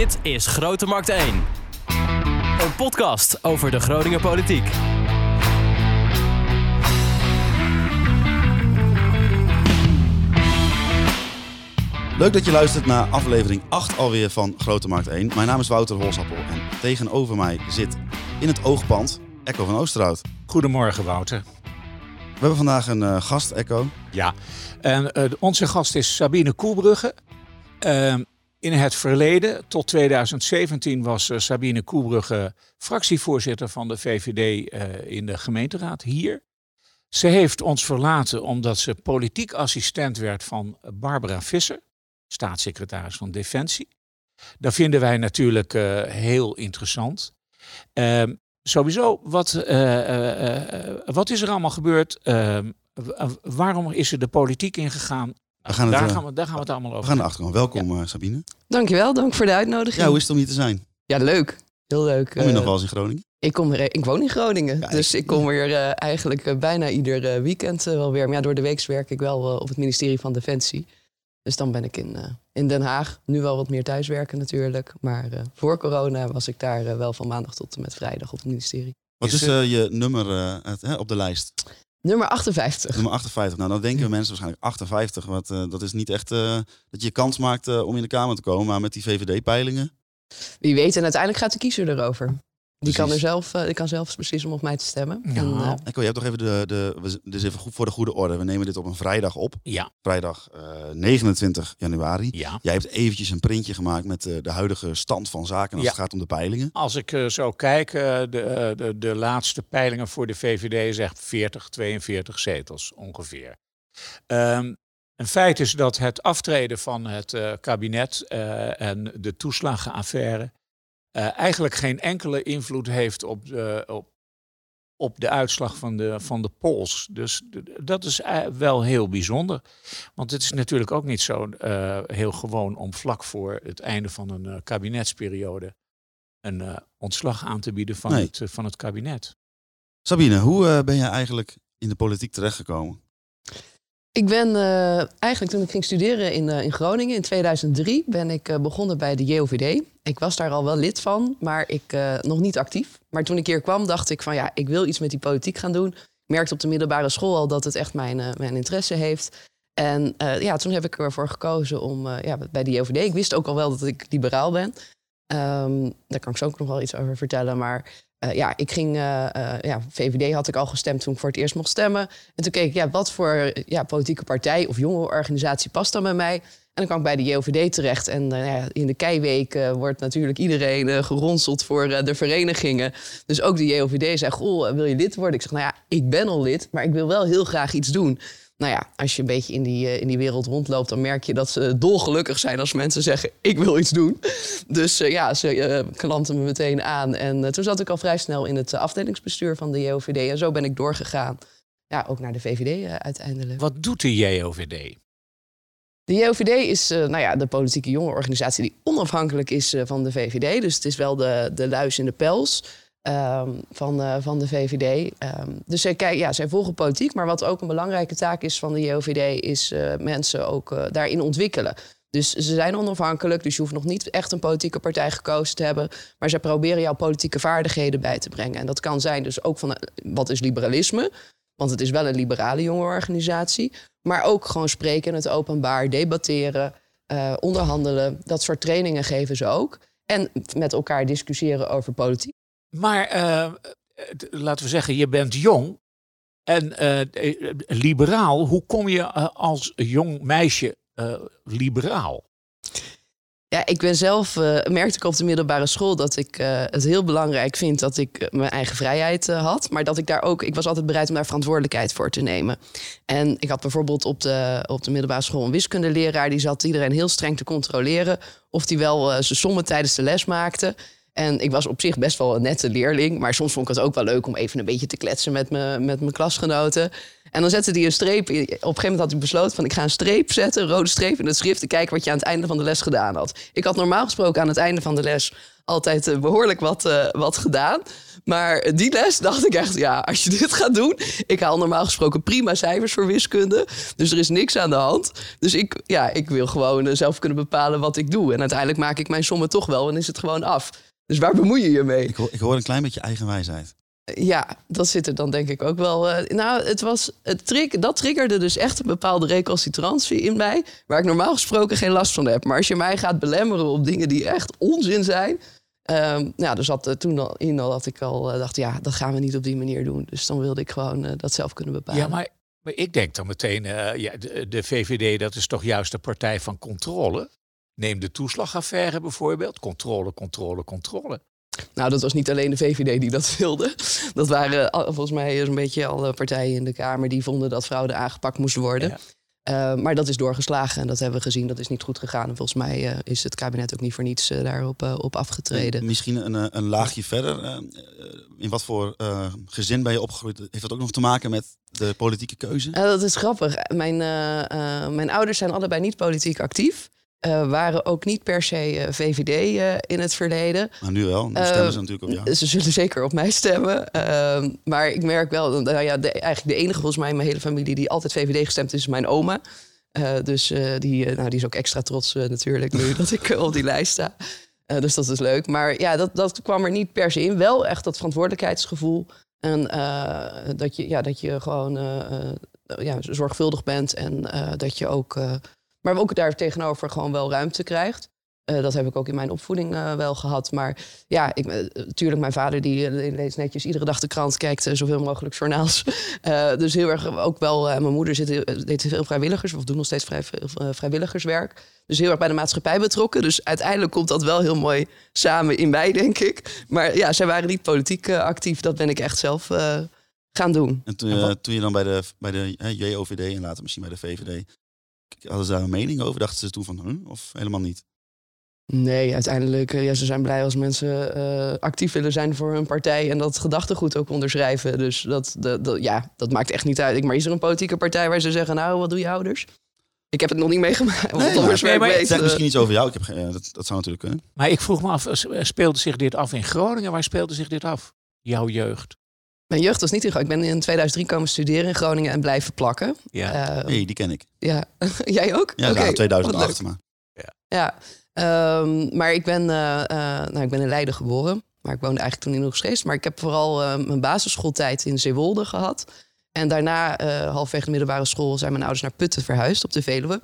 Dit is Grote Markt 1. Een podcast over de Groninger politiek. Leuk dat je luistert naar aflevering 8 alweer van Grote Markt 1. Mijn naam is Wouter Holsappel en tegenover mij zit in het oogpand Echo van Oosterhout. Goedemorgen, Wouter. We hebben vandaag een uh, gast, Echo. Ja, en uh, onze gast is Sabine Koelbrugge. Uh, in het verleden, tot 2017, was uh, Sabine Koelbrugge fractievoorzitter van de VVD in de gemeenteraad hier. Ze heeft ons verlaten omdat ze politiek assistent werd van Barbara Visser, staatssecretaris van Defensie. Dat vinden wij natuurlijk heel interessant. Ehm, sowieso, wat, wat is er allemaal gebeurd? Ehm, waarom is er de politiek ingegaan? We gaan daar, het, gaan we, daar gaan we het allemaal over. We gaan naar achteren. Welkom ja. uh, Sabine. Dankjewel, dank voor de uitnodiging. Ja, hoe is het om hier te zijn? Ja, leuk. Heel leuk. Kom je uh, nog wel eens in Groningen? Ik, kom er, ik woon in Groningen, ja, dus ik, kom weer uh, eigenlijk bijna ieder weekend wel weer. Maar ja, door de week werk ik wel op het ministerie van Defensie. Dus dan ben ik in, in Den Haag. Nu wel wat meer thuiswerken natuurlijk. Maar voor corona was ik daar wel van maandag tot en met vrijdag op het ministerie. Wat is, je nummer het, op de lijst? Nummer 58. Nummer 58. Nou, dan denken mensen waarschijnlijk 58. Want uh, dat is niet echt uh, dat je kans maakt uh, om in de Kamer te komen. Maar met die VVD-peilingen. Wie weet. En uiteindelijk gaat de kiezer erover. Die kan, er zelf, die kan zelf beslissen om op mij te stemmen. Ja. En, Echo, je hebt toch even de, de. Dus even goed voor de goede orde. We nemen dit op een vrijdag op. Ja. Vrijdag 29 januari. Ja. Jij hebt eventjes een printje gemaakt met de huidige stand van zaken als ja. het gaat om de peilingen. Als ik uh, zo kijk, uh, de, de, de laatste peilingen voor de VVD zegt 40, 42 zetels ongeveer. Um, een feit is dat het aftreden van het uh, kabinet en de toeslagenaffaire eigenlijk geen enkele invloed heeft op de, op, op de uitslag van de, van de polls. Dus dat is wel heel bijzonder. Want het is natuurlijk ook niet zo uh, heel gewoon om vlak voor het einde van een uh, kabinetsperiode een uh, ontslag aan te bieden van, Nee. het, van het kabinet. Sabine, hoe uh, ben je eigenlijk in de politiek terechtgekomen? Ik ben uh, eigenlijk toen ik ging studeren in, uh, in Groningen in 2003 ben ik uh, begonnen bij de JOVD. Ik was daar al wel lid van, maar ik nog niet actief. Maar toen ik hier kwam dacht ik van ja, ik wil iets met die politiek gaan doen. Ik merkte op de middelbare school al dat het echt mijn, mijn interesse heeft. En ja, toen heb ik ervoor gekozen om ja, bij de JOVD. Ik wist ook al wel dat ik liberaal ben. Um, daar kan ik zo ook nog wel iets over vertellen. Maar uh, ja, ik ging, uh, uh, ja, VVD had ik al gestemd toen ik voor het eerst mocht stemmen. En toen keek ik, ja, wat voor ja, politieke partij of jonge organisatie past dan bij mij? En dan kwam ik bij de JOVD terecht. En ja, in de keiweek wordt natuurlijk iedereen geronseld voor de verenigingen. Dus ook de JOVD zei, goh, wil je lid worden? Ik zeg, nou ja, ik ben al lid, maar ik wil wel heel graag iets doen. Nou ja, als je een beetje in die, uh, in die wereld rondloopt, dan merk je dat ze dolgelukkig zijn als mensen zeggen: Ik wil iets doen. Dus uh, ja, ze uh, klanten me meteen aan. En toen zat ik al vrij snel in het afdelingsbestuur van de JOVD. En zo ben ik doorgegaan. Ja, ook naar de VVD uiteindelijk. Wat doet de JOVD? De JOVD is nou ja, de politieke jongerenorganisatie die onafhankelijk is van de VVD. Dus het is wel de, de luis in de pels. Um, van, uh, van de VVD. Um, dus zij, kijk, ja, zij volgen politiek, maar wat ook een belangrijke taak is van de JOVD, is uh, mensen ook uh, daarin ontwikkelen. Dus ze zijn onafhankelijk, dus je hoeft nog niet echt een politieke partij gekozen te hebben. Maar zij proberen jouw politieke vaardigheden bij te brengen. En dat kan zijn dus ook van wat is liberalisme? Want het is wel een liberale jongerenorganisatie. Maar ook gewoon spreken in het openbaar, debatteren, onderhandelen. Dat soort trainingen geven ze ook. En met elkaar discussiëren over politiek. Maar uh, laten we zeggen, je bent jong en uh, liberaal. Hoe kom je als jong meisje liberaal? Ja, ik ben zelf, merkte ik op de middelbare school dat ik het heel belangrijk vind dat ik mijn eigen vrijheid had. Maar dat ik daar ook, ik was altijd bereid om daar verantwoordelijkheid voor te nemen. En ik had bijvoorbeeld op de, op de middelbare school een wiskundeleraar. Die zat iedereen heel streng te controleren of die wel zijn sommen tijdens de les maakte. En ik was op zich best wel een nette leerling. Maar soms vond ik het ook wel leuk om even een beetje te kletsen met, me, met mijn klasgenoten. En dan zette hij een streep. Op een gegeven moment had hij besloten van ik ga een streep zetten, een rode streep in het schrift. En kijken wat je aan het einde van de les gedaan had. Ik had normaal gesproken aan het einde van de les altijd eh, behoorlijk wat, uh, wat gedaan. Maar die les dacht ik echt, ja, als je dit gaat doen. Ik haal normaal gesproken prima cijfers voor wiskunde. Dus er is niks aan de hand. Dus ik, ja, ik wil gewoon uh, zelf kunnen bepalen wat ik doe. En uiteindelijk maak ik mijn sommen toch wel en is het gewoon af. Dus waar bemoei je je mee? Ik hoor, ik hoor een klein beetje eigenwijsheid. Ja, dat zit er dan denk ik ook wel. Uh, nou, het was, het trick, dat triggerde dus echt een bepaalde recalcitrantie in mij. Waar ik normaal gesproken geen last van heb. Maar als je mij gaat belemmeren op dingen die echt onzin zijn. Um, nou, er zat uh, toen al in al dat ik al uh, dacht, ja, dat gaan we niet op die manier doen. Dus dan wilde ik gewoon uh, dat zelf kunnen bepalen. Ja, maar, maar ik denk dan meteen, ja, de, de, VVD, dat is toch juist de partij van controle? Neem de toeslagaffaire bijvoorbeeld. Controle, controle, controle. Nou, dat was niet alleen de VVD die dat wilde. Dat waren volgens mij een beetje alle partijen in de Kamer die vonden dat fraude aangepakt moest worden. Ja. Uh, maar dat is doorgeslagen en dat hebben we gezien. Dat is niet goed gegaan. En volgens mij uh, is het kabinet ook niet voor niets uh, daarop op afgetreden. Misschien een, een laagje verder. in wat voor gezin ben je opgegroeid? Heeft dat ook nog te maken met de politieke keuze? dat is grappig. Mijn, mijn ouders zijn allebei niet politiek actief. Uh, waren ook niet per se uh, VVD uh, in het verleden. Maar nu wel, nu stemmen ze natuurlijk op jou. Ze zullen zeker op mij stemmen. Ehm, maar ik merk wel, nou ja, de, eigenlijk de enige volgens mij in mijn hele familie die altijd VVD gestemd is, is mijn oma. dus die, nou, die is ook extra trots natuurlijk nu dat ik op die lijst sta. dus dat is leuk. Maar ja, dat, dat kwam er niet per se in. Wel echt dat verantwoordelijkheidsgevoel. En dat, je, ja, dat je gewoon ja, zorgvuldig bent en dat je ook maar ook daar tegenover gewoon wel ruimte krijgt. Uh, dat heb ik ook in mijn opvoeding uh, wel gehad. Maar ja, ik, natuurlijk, uh, mijn vader die leest netjes iedere dag de krant, kijkt zoveel mogelijk journaals. dus heel erg ook wel. mijn moeder zit, deed veel vrijwilligers, of doet nog steeds vrij, vrijwilligerswerk. Dus heel erg bij de maatschappij betrokken. Dus uiteindelijk komt dat wel heel mooi samen in mij, denk ik. Maar ja, zij waren niet politiek actief. Dat ben ik echt zelf gaan doen. En toen, toen je dan bij de, bij de JOVD en later misschien bij de VVD Hadden ze daar een mening over? Dachten ze toen van, huh? of helemaal niet? Nee, uiteindelijk, ja, ze zijn blij als mensen uh, actief willen zijn voor hun partij en dat gedachtegoed ook onderschrijven. Dus dat, dat, dat, ja, dat maakt echt niet uit. Maar is er een politieke partij waar ze zeggen, nou, wat doe je ouders? Ik heb het nog niet meegemaakt. Nee, maar, maar het zegt misschien iets over jou. Ik heb, ja, dat, dat zou natuurlijk kunnen. Maar ik vroeg me af, speelde zich dit af in Groningen? Waar speelde zich dit af? Jouw jeugd? Mijn jeugd was niet in Groningen. Ik ben in 2003 komen studeren in Groningen en blijven plakken. Ja, uh, hey, die ken ik. Ja, jij ook? Ja, okay. 2008 maar. Ja, ja um, maar ik ben, uh, uh, nou, ik ben in Leiden geboren. Maar ik woonde eigenlijk toen in Hoogstreest. Maar ik heb vooral mijn basisschooltijd in Zeewolde gehad. En daarna, halfweg de middelbare school, zijn mijn ouders naar Putten verhuisd op de Veluwe.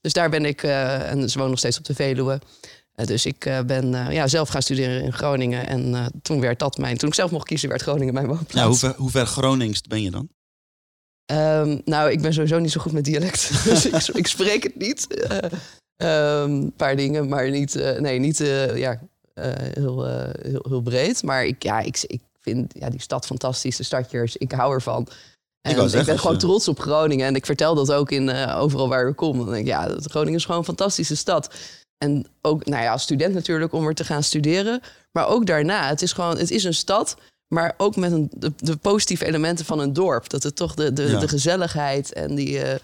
Dus daar ben ik, en ze wonen nog steeds op de Veluwe. Uh, dus ik uh, ben uh, ja, zelf gaan studeren in Groningen. En toen werd dat mijn. Toen ik zelf mocht kiezen, werd Groningen mijn woonplaats. Ja, hoe, ver, hoe ver Gronings ben je dan? Um, nou, ik ben sowieso niet zo goed met dialect. dus ik, ik, spreek het niet. Een um, paar dingen, maar niet, nee, niet ja, heel, heel, heel breed. Maar ik, ja, ik, ik vind ja, die stad fantastisch, de stadjers. Ik hou ervan. En ik, ik ben gewoon trots op Groningen. En ik vertel dat ook in overal waar ik kom. Dan denk ik, ja, Groningen is gewoon een fantastische stad. En ook, nou ja, als student natuurlijk om er te gaan studeren. Maar ook daarna, het is gewoon, het is een stad. Maar ook met een, de, de positieve elementen van een dorp. Dat het toch de, de, ja. de gezelligheid en die. Uh, en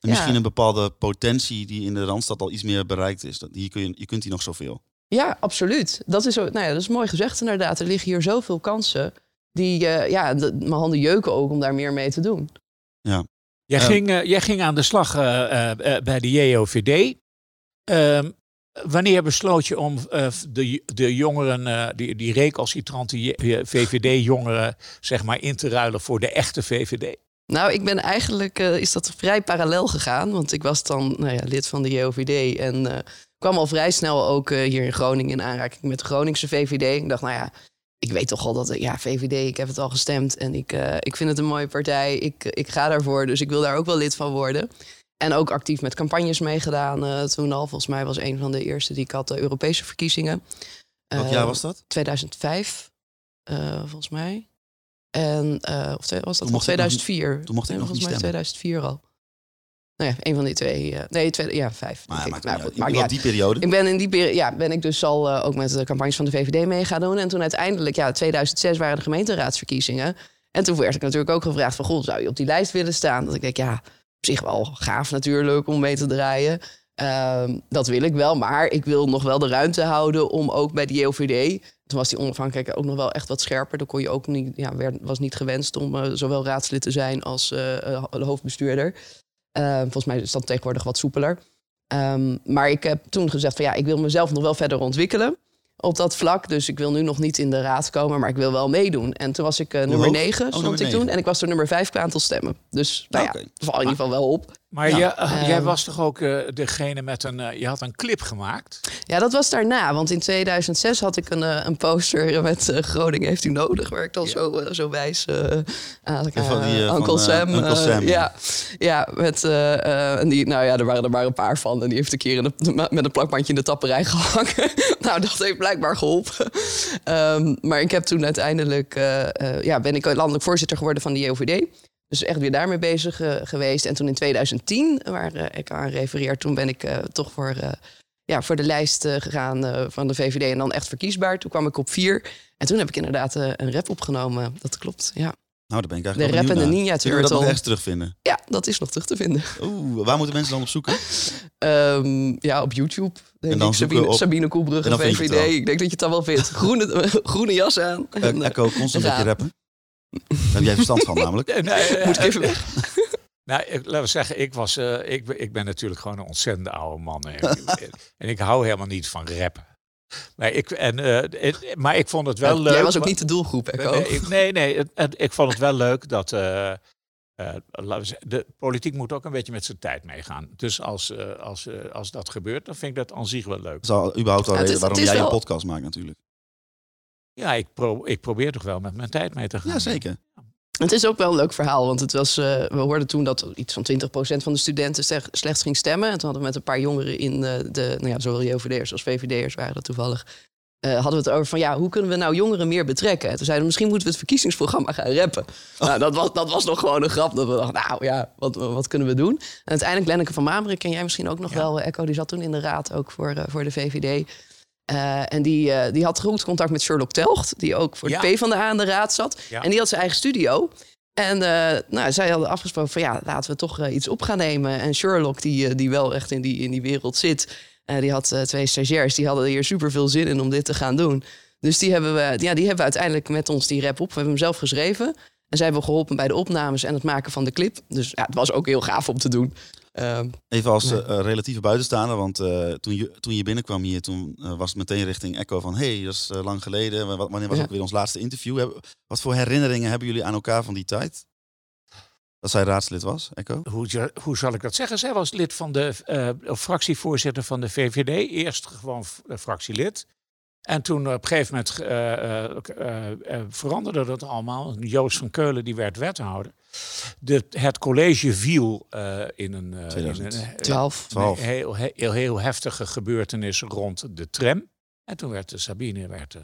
misschien ja. een bepaalde potentie die in de Randstad al iets meer bereikt is. Dat, hier kun je, je kunt hier nog zoveel. Ja, absoluut. Dat is, nou ja, dat is mooi gezegd inderdaad. Er liggen hier zoveel kansen. Die, uh, ja, de, mijn handen jeuken ook om daar meer mee te doen. Ja. Jij, uh, ging, uh, jij ging aan de slag bij de JOVD. Ehm, Wanneer besloot je om uh, de, de jongeren, uh, die, die recalcitrante VVD-jongeren, zeg maar, in te ruilen voor de echte VVD? Nou, ik ben eigenlijk, uh, is dat vrij parallel gegaan. Want ik was dan nou ja, lid van de JOVD en kwam al vrij snel ook hier in Groningen in aanraking met de Groningse VVD. Ik dacht, nou ja, ik weet toch al dat, ja, VVD, ik heb het al gestemd en ik, ik vind het een mooie partij. Ik, ik ga daarvoor, dus ik wil daar ook wel lid van worden. En ook actief met campagnes meegedaan. Uh, toen al, volgens mij was een van de eerste die ik had, de Europese verkiezingen. Welk uh, jaar was dat? 2005, uh, volgens mij. En, of was dat nog 2004? Nog, toen mocht ik nog volgens mij 2004 al. Nou ja, een van die twee. eh, nee, twee, ja, vijf. Maar ja, maakt Nou, goed, maakt die periode. Ik ben in die periode, ja, ben ik dus al eh, ook met de campagnes van de VVD mee gaan doen. En toen uiteindelijk, ja, 2006 waren de gemeenteraadsverkiezingen. En toen werd ik natuurlijk ook gevraagd van, goh, zou je op die lijst willen staan? Dat ik denk, ja, op zich wel gaaf natuurlijk om mee te draaien. Ehm, dat wil ik wel, maar ik wil nog wel de ruimte houden om ook bij de JOVD... Toen was die onafhankelijkheid ook nog wel echt wat scherper. Dan kon je ook niet, ja, werd, was niet gewenst om eh, zowel raadslid te zijn als eh, eh, de hoofdbestuurder. Eh, volgens mij is dat tegenwoordig wat soepeler. Ehm, maar ik heb toen gezegd van ja, ik wil mezelf nog wel verder ontwikkelen op dat vlak. Dus ik wil nu nog niet in de raad komen, maar ik wil wel meedoen. En toen was ik eh, nummer hoog? 9, Oh, stond nummer ik toen. En ik was er nummer 5 qua aantal stemmen. Dus nou Oké. ja, dat valt in ieder geval wel op. Maar Ja. je, eh, Ehm. jij was toch ook eh, degene met een... eh, je had een clip gemaakt? Ja, dat was daarna. Want in 2006 had ik een, een poster met Groningen heeft u nodig. Waar ik dan zo, zo wijs uh, aan van die, Uncle van, Sam. Uncle eh, Sam, ja. ja, ja met, eh, eh, en die, nou ja, er waren er maar een paar van. En die heeft een keer in de, met een plakbandje in de tapperij gehangen. nou, dat heeft blijkbaar geholpen. Ehm, maar ik heb toen uiteindelijk, eh, eh, ja, ben ik landelijk voorzitter geworden van de JOVD. Dus echt weer daarmee bezig eh, geweest. En toen in 2010, waar eh, ik aan refereer, toen ben ik eh, toch voor, ja, voor de lijst gegaan van de VVD. En dan echt verkiesbaar. Toen kwam ik op vier. En toen heb ik inderdaad een rap opgenomen. Dat klopt, ja. Nou, daar ben ik De eigenlijk wel rappende benieuwd Ninja naar. Kunnen we dat Turtle. ergens terugvinden? Ja, dat is nog terug te vinden. Oeh, waar moeten mensen dan op zoeken? Ehm, ja, op YouTube. Denk En dan ik, Sabine, op- Sabine en Koelbrugge, je VVD. Ik denk dat je het dan wel vindt. Groene, groene jas aan. En, Uh, eh, Echo, constant beetje rappen. Daar heb jij verstand van namelijk. Nee, moet ik even weg. Nou, ik, laten we zeggen, ik, was, eh, ik, ben- ik ben natuurlijk gewoon een ontzettende oude man. En, en ik hou helemaal niet van rappen. Maar ik, en, eh, maar ik vond het wel leuk. Jij was ook maar- niet de doelgroep, Echo. Nee, ik, nee, nee het- het- ik vond het wel leuk dat. eh, eh, laten we zeggen, de politiek moet ook een beetje met zijn tijd meegaan. Dus als, eh, als, als dat gebeurt, dan vind ik dat aan zich wel leuk. Dat is al überhaupt al Ja, reden is- waarom jij een podcast maakt natuurlijk. Ja, ik, pro, ik probeer toch wel met mijn tijd mee te gaan. Ja, zeker. Het is ook wel een leuk verhaal, want het was, eh, we hoorden toen dat iets van 20% van de studenten slecht, slecht ging stemmen. En toen hadden we met een paar jongeren in eh, de, nou ja, zowel JOVD'ers als VVD'ers waren dat toevallig. eh, hadden we het over van ja, hoe kunnen we nou jongeren meer betrekken? En toen zeiden we, misschien moeten we het verkiezingsprogramma gaan rappen. Nou, dat was, dat was nog gewoon een grap. Dat we dachten, nou ja, wat, wat kunnen we doen? En uiteindelijk Lenneke van Mameren ken jij misschien ook nog Ja. wel. Echo, die zat toen in de raad ook voor, eh, voor de VVD. Eh, en die, eh, die had goed contact met Sherlock Telgt, die ook voor Ja. de PvdA aan de raad zat. Ja. En die had zijn eigen studio. En eh, nou, zij hadden afgesproken van ja, laten we toch iets op gaan nemen. En Sherlock, die, die wel echt in die, in die wereld zit, die had twee stagiairs, die hadden hier super veel zin in om dit te gaan doen. Dus die hebben, we, ja, die hebben we uiteindelijk met ons die rap op. We hebben hem zelf geschreven. En zij hebben geholpen bij de opnames en het maken van de clip. Dus ja, het was ook heel gaaf om te doen. Ehm, Even als Nee. eh, eh, relatieve buitenstaander, want eh, toen, je, toen je binnenkwam hier, toen eh, was het meteen richting Echo van... hey, dat is eh, lang geleden. Wa- Wanneer was Ja. ook weer ons laatste interview? Heb- wat voor herinneringen hebben jullie aan elkaar van die tijd? Dat zij raadslid was, Echo? Hoe, hoe zal ik dat zeggen? Zij was lid van de eh, fractievoorzitter van de VVD. Eerst gewoon fractielid. En toen op een gegeven moment eh, eh, eh, eh, veranderde dat allemaal. Joost van Keulen die werd wethouder. De, het college viel eh, in een, eh, in 2012. een 12. Twaalf. Nee, heel, heel, heel heftige gebeurtenis rond de tram. En toen werd de Sabine werd, eh,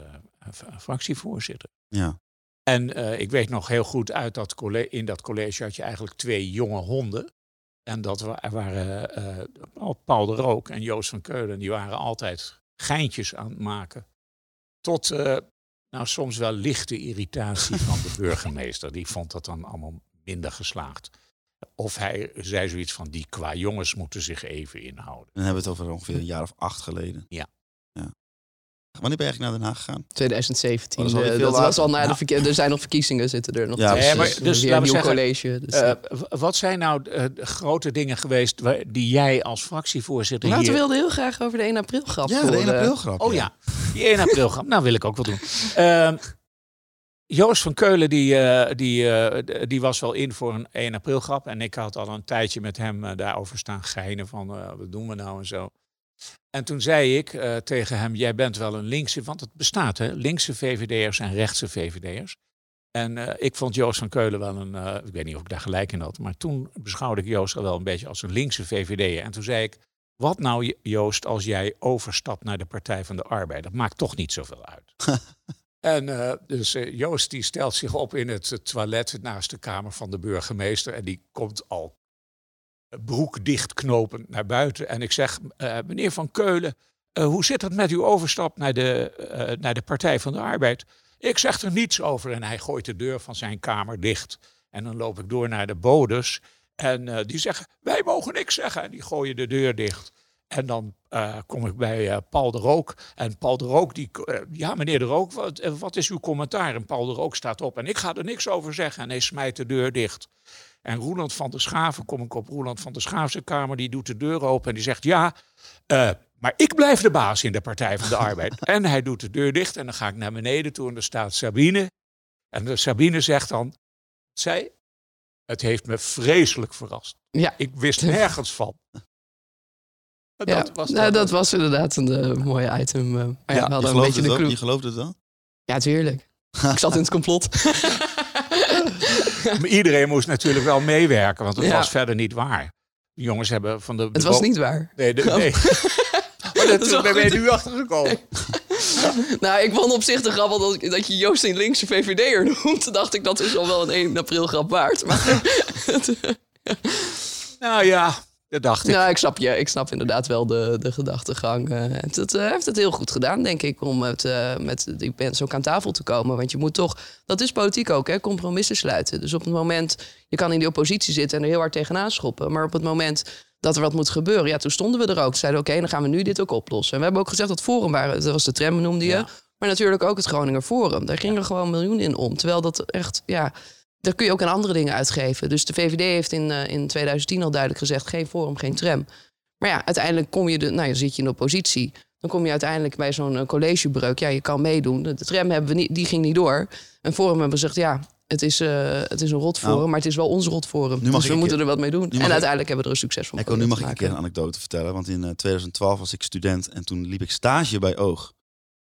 fractievoorzitter. Ja. En eh, ik weet nog heel goed uit dat college, in dat college had je eigenlijk twee jonge honden. En dat wa- er waren eh, Paul de Rook en Joost van Keulen. Die waren altijd geintjes aan het maken. Tot eh, nou, soms wel lichte irritatie van de burgemeester. Die vond dat dan allemaal minder geslaagd. Of hij zei zoiets van, die qua jongens moeten zich even inhouden. Dan hebben we het over ongeveer een jaar of acht geleden. Ja. ja. Wanneer ben je eigenlijk naar Den Haag gegaan? 2017. Oh, dat is alweer eh, dat was al na de Ja. verkie- Er zijn nog verkiezingen zitten er nog Ja, tussen. maar dus weer laten een we nieuw zeggen, college. Dus, Eh, w- wat zijn nou eh, de grote dingen geweest waar- die jij als fractievoorzitter Wouter hier... wilde heel graag over de 1 april grap Ja, de 1 horen. april grap. Oh ja, die 1 april grap. Nou, wil ik ook wel doen. Ehm, Joost van Keulen die, eh, die, eh, die was wel in voor een 1 april grap. En ik had al een tijdje met hem eh, daarover staan geinen van wat doen we nou en zo. En toen zei ik tegen hem, jij bent wel een linkse, want het bestaat hè, linkse VVD'ers en rechtse VVD'ers. En ik vond Joost van Keulen wel een, ik weet niet of ik daar gelijk in had, maar toen beschouwde ik Joost al wel een beetje als een linkse VVD'er. En toen zei ik, wat nou Joost als jij overstapt naar de Partij van de Arbeid? Dat maakt toch niet zoveel uit. en eh, dus eh, Joost die stelt zich op in het eh, toilet naast de kamer van de burgemeester en die komt al broek dichtknopend naar buiten. En ik zeg, meneer Van Keulen, hoe zit het met uw overstap naar de, naar de Partij van de Arbeid? Ik zeg er niets over en hij gooit de deur van zijn kamer dicht. En dan loop ik door naar de bodes en die zeggen, wij mogen niks zeggen. En die gooien de deur dicht. En dan eh, kom ik bij eh, Paul de Rook. En Paul de Rook, die, eh, ja meneer de Rook, wat, wat is uw commentaar? En Paul de Rook staat op en ik ga er niks over zeggen. En hij smijt de deur dicht. En Roeland van der Schaven, kom ik op Roeland van der Schaafse kamer, die doet de deur open en die zegt, ja, maar ik blijf de baas in de Partij van de Arbeid. en hij doet de deur dicht en dan ga ik naar beneden toe en er staat Sabine. En de Sabine zegt dan, zij, het heeft me vreselijk verrast. Ja. Ik wist nergens van. Dat ja, was nou, dat was inderdaad een eh, mooie item. eh. maar ja, we je, hadden een beetje het de wel? crew. je gelooft het wel? Ja, tuurlijk. ik zat in het complot. Maar iedereen moest natuurlijk wel meewerken, want het Ja. was verder niet waar. De jongens hebben van de... het de was niet waar. Nee, de, nee. Oh, Dat is dat ben je nu achtergekomen. Nou, ik vond op zich de grap dat, dat je Joost een linkse VVD'er noemt. Toen dacht ik, dat is al wel een 1 april grap waard. Maar Nou ja, dat dacht ik. nou, ik snap, je, ik snap inderdaad wel de, de gedachtegang. eh. Het, eh, heeft het heel goed gedaan, denk ik, om met, eh, met die mensen ook aan tafel te komen. Want je moet toch, dat is politiek ook, hè, compromissen sluiten. Dus op het moment, je kan in die oppositie zitten en er heel hard tegenaan schoppen. Maar op het moment dat er wat moet gebeuren, ja, toen stonden we er ook. Zeiden oké, dan gaan we nu dit ook oplossen. En we hebben ook gezegd dat Forum waren, dat was de tram noemde je. Ja. Maar natuurlijk ook het Groninger Forum. Daar gingen gewoon miljoenen in om. Terwijl dat echt, ja, daar kun je ook aan andere dingen uitgeven. Dus de VVD heeft in, eh, in 2010 al duidelijk gezegd: geen Forum, geen tram. Maar ja, uiteindelijk kom je, de, nou, ja, zit je in de oppositie. Dan kom je uiteindelijk bij zo'n eh, collegebreuk. Ja, je kan meedoen. De tram hebben we niet, die ging niet door. En Forum hebben gezegd: ja, het is, eh, het is een rotforum, Nou, maar het is wel ons rotforum. nu Dus we een moeten keer- er wat mee doen. En ik- uiteindelijk hebben we er een succes van. Echo, nu mag ik een keer een anekdote vertellen. Want in eh, 2012 was ik student en toen liep ik stage bij Oog.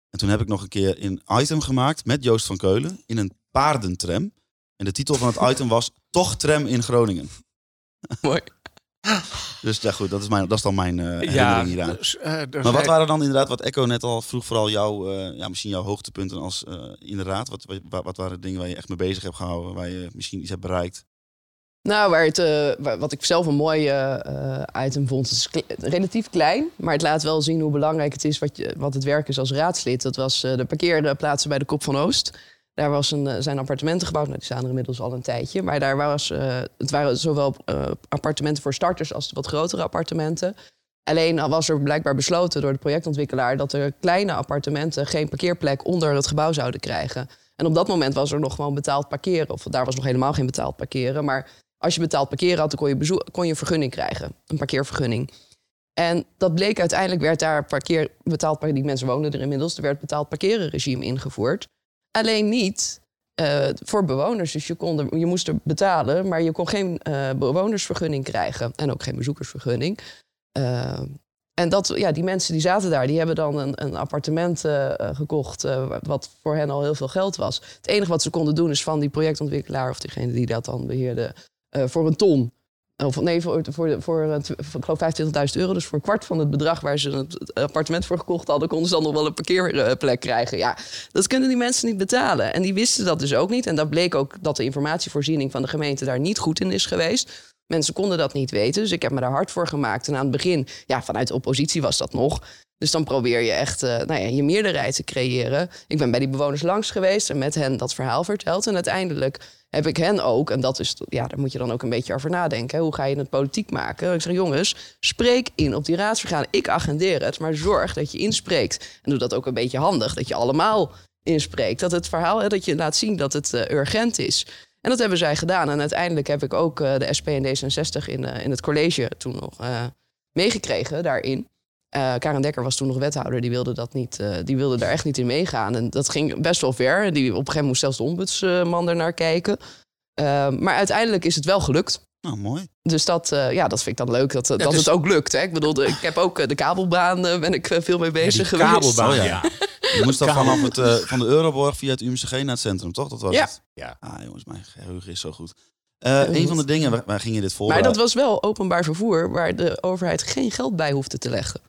En toen heb ik nog een keer een item gemaakt met Joost van Keulen in een paardentram. En de titel van het item was Toch tram in Groningen. Mooi. Dus ja goed, dat is, mijn, dat is dan mijn eh ja, herinnering hieraan. dus, eh, Maar wat waren dan inderdaad, wat Echo net al vroeg, vooral jouw, eh, ja, misschien jouw hoogtepunten als eh, in de raad? Wat, wat, wat waren de dingen waar je echt mee bezig hebt gehouden, waar je misschien iets hebt bereikt? Nou, waar het, eh, wa- wat ik zelf een mooi item vond, het is kle- relatief klein, maar het laat wel zien hoe belangrijk het is wat, je, wat het werk is als raadslid. Dat was eh, de parkeerplaatsen bij de Kop van Oost. Daar was een, eh, zijn appartementen gebouwd. Nou, die staan er inmiddels al een tijdje. Maar daar was, eh, het waren zowel eh, appartementen voor starters als wat grotere appartementen. Alleen al was er blijkbaar besloten door de projectontwikkelaar dat er kleine appartementen geen parkeerplek onder het gebouw zouden krijgen. En op dat moment was er nog gewoon betaald parkeren. Of daar was nog helemaal geen betaald parkeren. Maar als je betaald parkeren had, dan kon je, kon je een vergunning krijgen. Een parkeervergunning. En dat bleek uiteindelijk, werd daar parkeer, betaald parkeren. Die mensen woonden er inmiddels. Er werd betaald parkerenregime ingevoerd. Alleen niet eh, voor bewoners. Dus je, kon er, je moest er betalen, maar je kon geen eh, bewonersvergunning krijgen. En ook geen bezoekersvergunning. Eh, en dat, ja, die mensen die zaten daar, die hebben dan een, een appartement gekocht, wat voor hen al heel veel geld was. Het enige wat ze konden doen is van die projectontwikkelaar of degene die dat dan beheerde, eh, voor een ton. Of nee, voor, voor, voor, eh, voor, ik geloof 25.000 euro. Dus voor een kwart van het bedrag waar ze het appartement voor gekocht hadden, konden ze dan nog wel een parkeerplek krijgen. Ja, dat kunnen die mensen niet betalen. En die wisten dat dus ook niet. En dat bleek ook dat de informatievoorziening van de gemeente daar niet goed in is geweest. Mensen konden dat niet weten. Dus ik heb me daar hard voor gemaakt. En aan het begin, ja, vanuit de oppositie was dat nog. Dus dan probeer je echt eh, nou ja, je meerderheid te creëren. Ik ben bij die bewoners langs geweest en met hen dat verhaal verteld. En uiteindelijk heb ik hen ook, en dat is, ja, daar moet je dan ook een beetje over nadenken. Hoe ga je het politiek maken? Ik zeg, jongens, spreek in op die raadsvergadering. Ik agendeer het, maar zorg dat je inspreekt. En doe dat ook een beetje handig, dat je allemaal inspreekt. Dat het verhaal, hè, dat je laat zien dat het eh, urgent is. En dat hebben zij gedaan. En uiteindelijk heb ik ook eh, de SP en D66 in, eh, in het college toen nog meegekregen daarin. Eh, Karen Dekker was toen nog wethouder. Die wilde, dat niet, eh, die wilde daar echt niet in meegaan. En dat ging best wel ver. Die, op een gegeven moment moest zelfs de ombudsman er naar kijken. Eh, maar uiteindelijk is het wel gelukt. Nou, mooi. Dus dat, eh, ja, dat vind ik dan leuk, dat, dat dus- het ook lukt. Hè? Ik bedoel, de- ik heb ook de kabelbaan, ben ik veel mee Ja, die bezig geweest. kabelbaan, Oh, ja. ja. Je moest dan vanaf het, van de Euroborg via het UMCG naar het centrum, toch? Dat was Ja. het. Ja. Ah, jongens, mijn geheugen is zo goed. Eh, een van de dingen, wij, wij gingen dit Maar voorbereiden. dat was wel openbaar vervoer waar de overheid geen geld bij hoefde te leggen.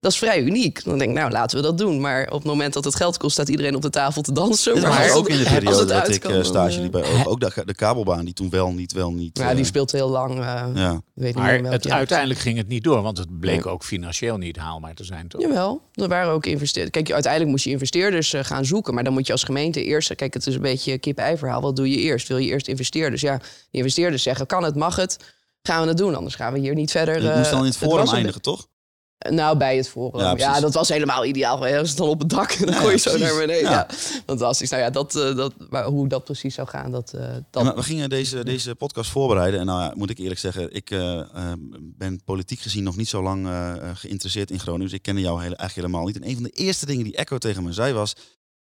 Dat is vrij uniek. Dan denk ik, nou, laten we dat doen. Maar op het moment dat het geld kost, staat iedereen op de tafel te dansen. Maar was als ook in de het- als periode het dat ik uitkwam, eh, stage eh, liep bij. Ook de, de kabelbaan die toen wel niet, wel niet. Ja, die eh, speelt heel lang. eh, ja. niet Maar meer het, uiteindelijk ging het niet door, want het bleek ook financieel niet haalbaar te zijn. Toch? Jawel, er waren ook investeerders. Kijk, uiteindelijk moest je investeerders eh, gaan zoeken. Maar dan moet je als gemeente eerst... Kijk, het is een beetje een kip-ei verhaal. Wat doe je eerst? Wil je eerst investeerders? Ja, die investeerders zeggen, kan het, mag het? Gaan we het doen, anders gaan we hier niet verder. Eh, moest dan in het forum eindigen, toch? Nou, bij het forum. Ja, dat was helemaal ideaal. Als het dan op het dak, dan Ja, gooi je zo naar beneden. Ja. Ja. Fantastisch. Nou ja, dat, eh, dat, maar hoe dat precies zou gaan, dat... eh, dat... We gingen deze, deze podcast voorbereiden. En nou ja, moet ik eerlijk zeggen, ik eh, ben politiek gezien nog niet zo lang geïnteresseerd in Groningen. Dus ik kende jou hele, eigenlijk helemaal niet. En een van de eerste dingen die Echo tegen me zei was...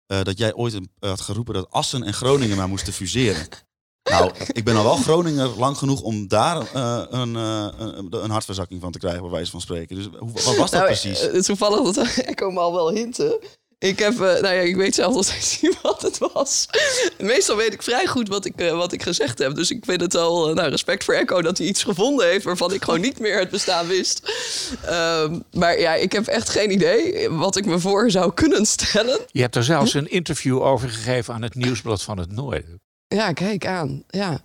dat jij ooit had geroepen dat Assen en Groningen maar moesten fuseren. Nou, ik ben al wel Groninger lang genoeg om daar eh, een, eh, een, een hartverzakking van te krijgen, bij wijze van spreken. Dus hoe, wat was dat Nou, precies? eh, toevallig dat Echo me al wel hinten. Ik heb, eh, nou ja, ik weet zelf nog steeds niet wat het was. Meestal weet ik vrij goed wat ik, wat ik gezegd heb. Dus ik vind het al, nou, respect voor Echo dat hij iets gevonden heeft waarvan ik gewoon niet meer het bestaan wist. Ehm, maar ja, ik heb echt geen idee wat ik me voor zou kunnen stellen. Je hebt er zelfs een interview over gegeven aan het Nieuwsblad van het Noorden. Ja, kijk aan. Ja.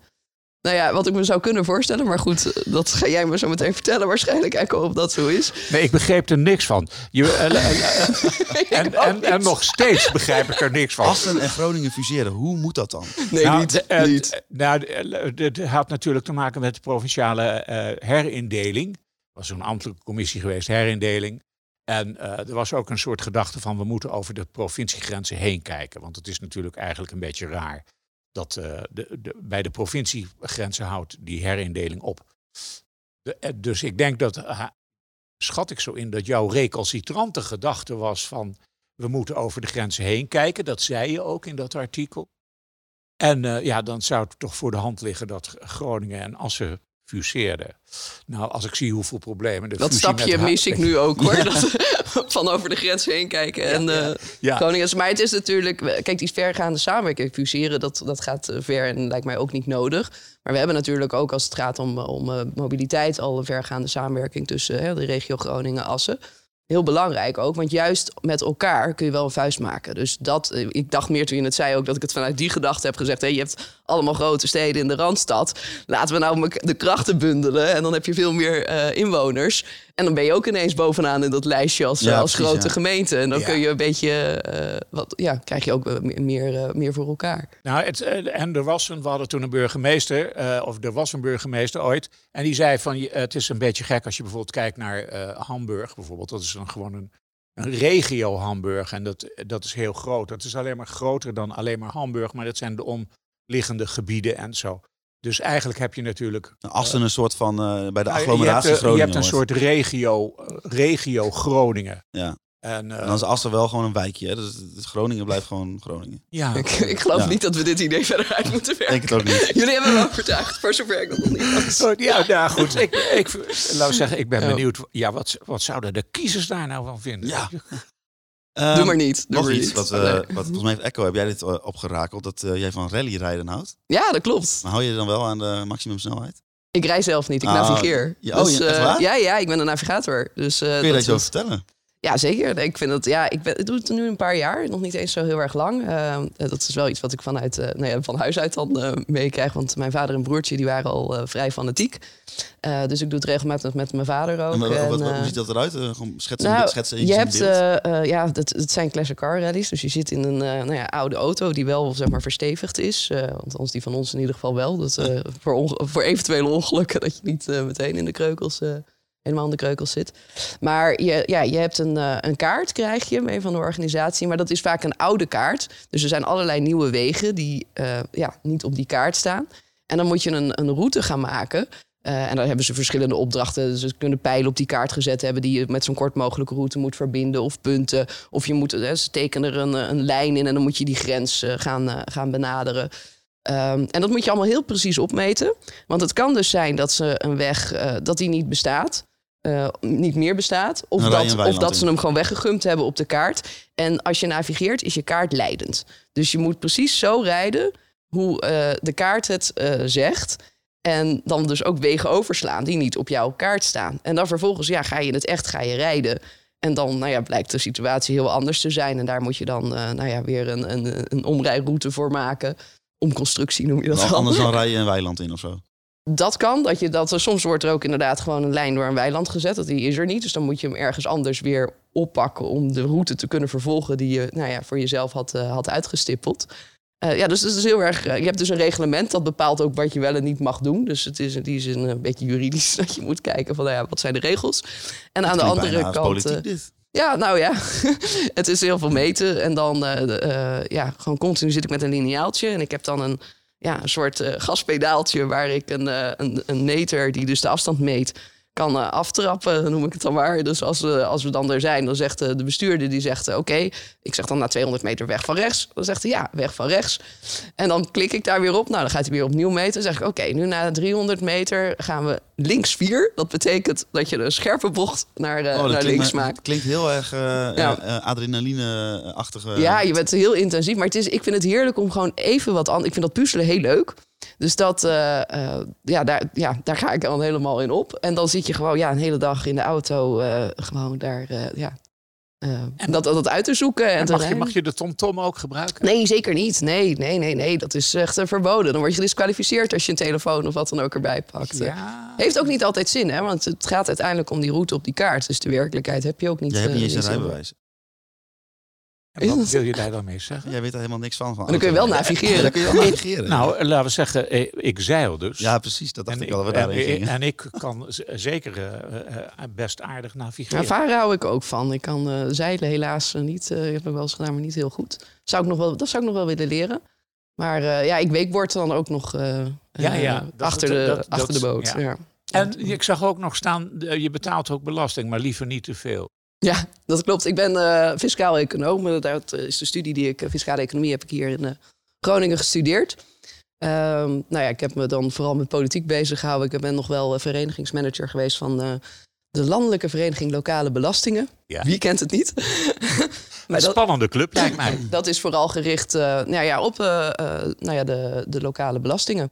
Nou ja, wat ik me zou kunnen voorstellen, maar goed, eh, dat ga jij me zo meteen vertellen. Waarschijnlijk Echo of dat zo is. Nee, ik begreep er niks van. Je, eh, eh, en, en, en nog steeds begrijp ik er niks van. Assen en Groningen fuseren, hoe moet dat dan? Nee, nou, niet. eh, niet. nou, dit had natuurlijk te maken met de provinciale eh, herindeling. Er was een ambtelijke commissie geweest, herindeling. En eh, er was ook een soort gedachte van we moeten over de provinciegrenzen heen kijken. Want het is natuurlijk eigenlijk een beetje raar dat eh, de, de, bij de provinciegrenzen houdt die herindeling op. De- eh, dus ik denk dat, eh, schat ik zo in, dat jouw recalcitrante gedachte was van we moeten over de grenzen heen kijken. Dat zei je ook in dat artikel. En ja, dan zou het toch voor de hand liggen dat Groningen en Assen fuseerden. Nou, als ik zie hoeveel problemen de Dat stapje mis ik nu ook hoor. Dat, van over de grens heen kijken. En eh Ja. Is- Maar het is natuurlijk. Kijk, die vergaande samenwerking, fuseren, dat, dat gaat eh, ver en lijkt mij ook niet nodig. Maar we hebben natuurlijk ook als het gaat om, eh, om eh, mobiliteit al een vergaande samenwerking tussen eh, de regio Groningen Assen. Heel belangrijk ook, want juist met elkaar kun je wel een vuist maken. Dus dat, eh, ik dacht meer toen je het zei ook dat ik het vanuit die gedachte heb gezegd. Hé, je hebt allemaal grote steden in de Randstad. Laten we nou de krachten bundelen en dan heb je veel meer eh, inwoners. En dan ben je ook ineens bovenaan in dat lijstje als, Ja, als precies, grote ja. gemeente. En dan Ja. kun je een beetje, eh, wat, ja, krijg je ook eh, meer, meer, eh, meer voor elkaar. Nou, het, eh, en er was een, we hadden toen een burgemeester, eh, of er was een burgemeester ooit. En die zei van, je- het is een beetje gek als je bijvoorbeeld kijkt naar eh, Hamburg bijvoorbeeld. Dat is dan gewoon een, een regio Hamburg en dat, dat is heel groot. Dat is alleen maar groter dan alleen maar Hamburg, maar dat zijn de omliggende gebieden en zo. Dus eigenlijk heb je natuurlijk Assen een soort van eh, bij de Nou, agglomeratie je hebt, eh, Groningen. Je hebt een soort regio, eh, regio Groningen. Ja. En, eh, En dan is Assen wel gewoon een wijkje. Hè? Dus, dus Groningen blijft gewoon Groningen. ja, Ik, ik geloof Ja. niet dat we dit idee verder uit moeten Ik werken. denk het ook niet. Jullie hebben me overtuigd, voor zover ik dat nog niet was. Oh, ja, nou goed. Ik, ik, laat ik zeggen, ik ben Ja. benieuwd. Ja, wat, wat zouden de kiezers daar nou van vinden? Ja. Doe Ehm, maar niet. Doe Nog maar iets, niet. wat, eh, wat volgens mij heeft Echo, heb jij dit eh, opgerakeld, dat eh, jij van rallyrijden houdt. Ja, dat klopt. Maar hou je dan wel aan de maximumsnelheid? Ik rij zelf niet, ik Ah, navigeer. ja, oh, dus, ja, waar? ja, ja, ik ben een navigator. Dus, Kun je dat iets over is- vertellen? Ja, zeker. Ik vind het, ja, ik, ben, ik doe het nu een paar jaar, nog niet eens zo heel erg lang. Eh, dat is wel iets wat ik vanuit, eh, nou ja, van huis uit dan eh, meekrijg. Want mijn vader en broertje die waren al eh, vrij fanatiek. Eh, dus ik doe het regelmatig met mijn vader ook. En wat, En, wat- wat- eh, hoe ziet dat eruit? Eh, gewoon schetsen, nou, schetsen je hebt, eh, eh, ja, dat, het zijn classic car rallies. Dus je zit in een eh, nou ja, oude auto die wel zeg maar verstevigd is. Eh althans, die van ons in ieder geval wel. Dat, eh, voor, voor eventuele ongelukken dat je niet eh, meteen in de kreukels, eh, helemaal in de kreukels zit. Maar je, ja, je hebt een, eh, een kaart, krijg je mee van de organisatie. Maar dat is vaak een oude kaart. Dus er zijn allerlei nieuwe wegen die eh, ja, niet op die kaart staan. En dan moet je een, een route gaan maken. Eh, en daar hebben ze verschillende opdrachten. Dus ze kunnen pijlen op die kaart gezet hebben die je met zo'n kort mogelijke route moet verbinden of punten. Of je moet, ze tekenen er een, een lijn in en dan moet je die grens gaan, gaan benaderen. Ehm, en dat moet je allemaal heel precies opmeten. Want het kan dus zijn dat ze een weg dat die niet bestaat. Eh, niet meer bestaat. Of dat, of dat ze hem gewoon weggegumpt hebben op de kaart. En als je navigeert, is je kaart leidend. Dus je moet precies zo rijden hoe eh, de kaart het eh, zegt. En dan dus ook wegen overslaan die niet op jouw kaart staan. En dan vervolgens ja, ga je in het echt ga je rijden. En dan nou ja, blijkt de situatie heel anders te zijn. En daar moet je dan nou ja, weer een, een, een omrijroute voor maken. Omconstructie noem je dat dan. Anders dan rij je een weiland in of zo. Dat kan. Dat je dat, soms wordt er ook inderdaad gewoon een lijn door een weiland gezet. Dat die is er niet. Dus dan moet je hem ergens anders weer oppakken om de route te kunnen vervolgen die je nou ja, voor jezelf had, uh, had uitgestippeld. Uh, ja, dus het is heel erg. Uh, je hebt dus een reglement dat bepaalt ook wat je wel en niet mag doen. Dus het is in die zin een beetje juridisch dat je moet kijken van nou ja, wat zijn de regels. En aan de andere kant. Dit. Ja, nou ja, het is heel veel meten. En dan, ja, gewoon continu zit ik met een lineaaltje. En ik heb dan een, ja, een soort uh, gaspedaaltje waar ik een, uh, een, een meter die dus de afstand meet kan uh, aftrappen, noem ik het dan maar. Dus als we, als we dan er zijn, dan zegt de bestuurder, die zegt oké, ik zeg dan na 200 meter weg van rechts. Dan zegt hij ja, weg van rechts. En dan klik ik daar weer op. Nou, dan gaat hij weer opnieuw meten. Dan zeg ik oké, nu na 300 meter gaan we links 4. Dat betekent dat je een scherpe bocht naar, oh, naar links me, maakt. klinkt heel erg ja. adrenaline-achtige. Ja, je bent heel intensief. Maar het is, ik vind het heerlijk om gewoon even wat anders. Ik vind dat puzzelen heel leuk. Dus dat, uh, uh, ja, daar, ja, daar ga ik dan helemaal in op. En dan zit je gewoon ja, een hele dag in de auto uh, gewoon daar ja, en dat, dat uit te zoeken. En, en mag, je, mag je de TomTom ook gebruiken? Nee, zeker niet. Nee, nee, nee, nee. Dat is echt verboden. Dan word je gedisqualificeerd als je een telefoon of wat dan ook erbij pakt. Ja. Heeft ook niet altijd zin, hè? Want het gaat uiteindelijk om die route op die kaart. Dus de werkelijkheid heb je ook niet. Je hebt niet eens een rijbewijs. En wat wil je daar dan mee zeggen? Jij weet er helemaal niks van. van dan kun je wel navigeren. dan kun je wel navigeren. nou, laten we zeggen, eh, ik zeil dus. Ja, precies. Dat dacht en ik al. En, en, en, ik kan zeker uh, best aardig navigeren. Ja, varen hou ik ook van. Ik kan uh, zeilen helaas niet. Uh, heb ik wel eens gedaan, maar niet heel goed. Zou ik nog wel, dat zou ik nog wel willen leren. Maar ja, ik weekbord dan ook nog ja, ja, achter, de, dat, achter de boot. Ja. ja. En ik zag ook nog staan, je betaalt ook belasting, maar liever niet te veel. Ja, dat klopt. Ik ben uh, fiscaal econoom. Dat is de studie die ik, uh, fiscale economie, heb ik hier in uh, Groningen gestudeerd. Um, nou ja, ik heb me dan vooral met politiek bezig gehouden. Ik ben nog wel verenigingsmanager geweest van de Landelijke Vereniging Lokale Belastingen. Ja. Wie kent het niet? maar een spannende club, lijkt mij. Dat is vooral gericht nou ja, op nou ja, de, de lokale belastingen.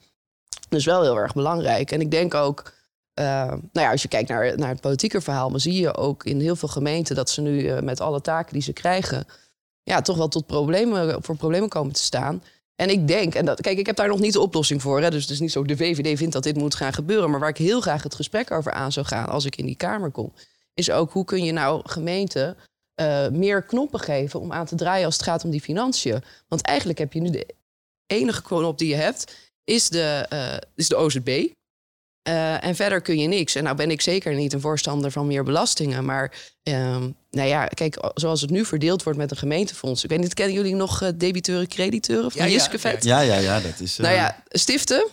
Dus wel heel erg belangrijk. En ik denk ook uh, nou ja, als je kijkt naar, naar het politieke verhaal, dan zie je ook in heel veel gemeenten dat ze nu uh, met alle taken die ze krijgen, ja, toch wel tot problemen, voor problemen komen te staan. En ik denk, en dat, kijk, ik heb daar nog niet de oplossing voor. Hè, dus het is niet zo, de VVD vindt dat dit moet gaan gebeuren. Maar waar ik heel graag het gesprek over aan zou gaan als ik in die Kamer kom, is ook hoe kun je nou gemeenten uh, meer knoppen geven om aan te draaien als het gaat om die financiën. Want eigenlijk heb je nu de enige knop die je hebt, is de, is de OZB. Uh, en verder kun je niks. En nou ben ik zeker niet een voorstander van meer belastingen. Maar um, nou ja, kijk, zoals het nu verdeeld wordt met een gemeentefonds. Ik weet niet, kennen jullie nog uh, debiteuren, crediteuren van ja, Jiskevet? Ja, ja, ja, dat is... Uh... Nou ja, stiften.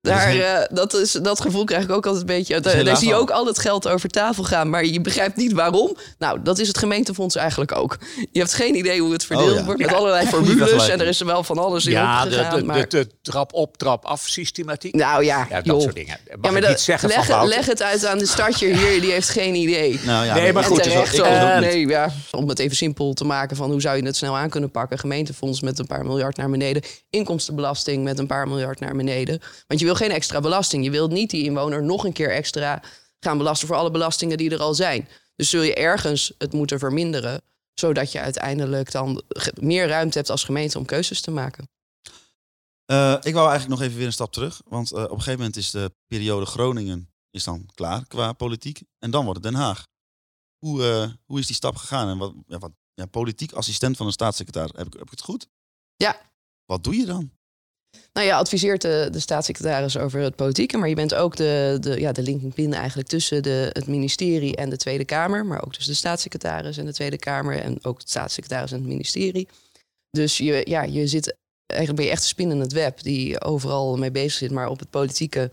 Daar, uh, dat, is, dat gevoel krijg ik ook altijd een beetje. Daar, daar zie je ook al het geld over tafel gaan, maar je begrijpt niet waarom. Nou, dat is het gemeentefonds eigenlijk ook. Je hebt geen idee hoe het verdeeld oh, ja. wordt met ja. allerlei formules. En er is er wel van alles in ja, opgegaan. De, de, maar... de, de, trap op, trap af systematiek. Nou ja, ja dat joh. soort dingen. Mag ja, maar niet zeggen leg, van leg het uit aan de stadje hier, die heeft geen idee. Nou, ja, nee, maar goed. Terecht, uh, nee, ja, om het even simpel te maken van hoe zou je het snel aan kunnen pakken. Gemeentefonds met een paar miljard naar beneden. Inkomstenbelasting met een paar miljard naar beneden. Want je wil geen extra belasting. Je wilt niet die inwoner nog een keer extra gaan belasten voor alle belastingen die er al zijn. Dus zul je ergens het moeten verminderen, zodat je uiteindelijk dan meer ruimte hebt als gemeente om keuzes te maken. Uh, ik wou eigenlijk nog even weer een stap terug. Want uh, op een gegeven moment is de periode Groningen is dan klaar qua politiek. En dan wordt het Den Haag. Hoe, uh, hoe is die stap gegaan? En wat, ja, wat ja, politiek assistent van een staatssecretaris. Heb ik, heb ik het goed? Ja. Wat doe je dan? Nou ja, adviseert de, de staatssecretaris over het politieke, maar je bent ook de, de, ja, de linking eigenlijk tussen de, het ministerie en de Tweede Kamer, maar ook tussen de staatssecretaris en de Tweede Kamer en ook de staatssecretaris en het ministerie. Dus je, ja, je zit eigenlijk ben je echt een spin in het web die overal mee bezig zit, maar op het politieke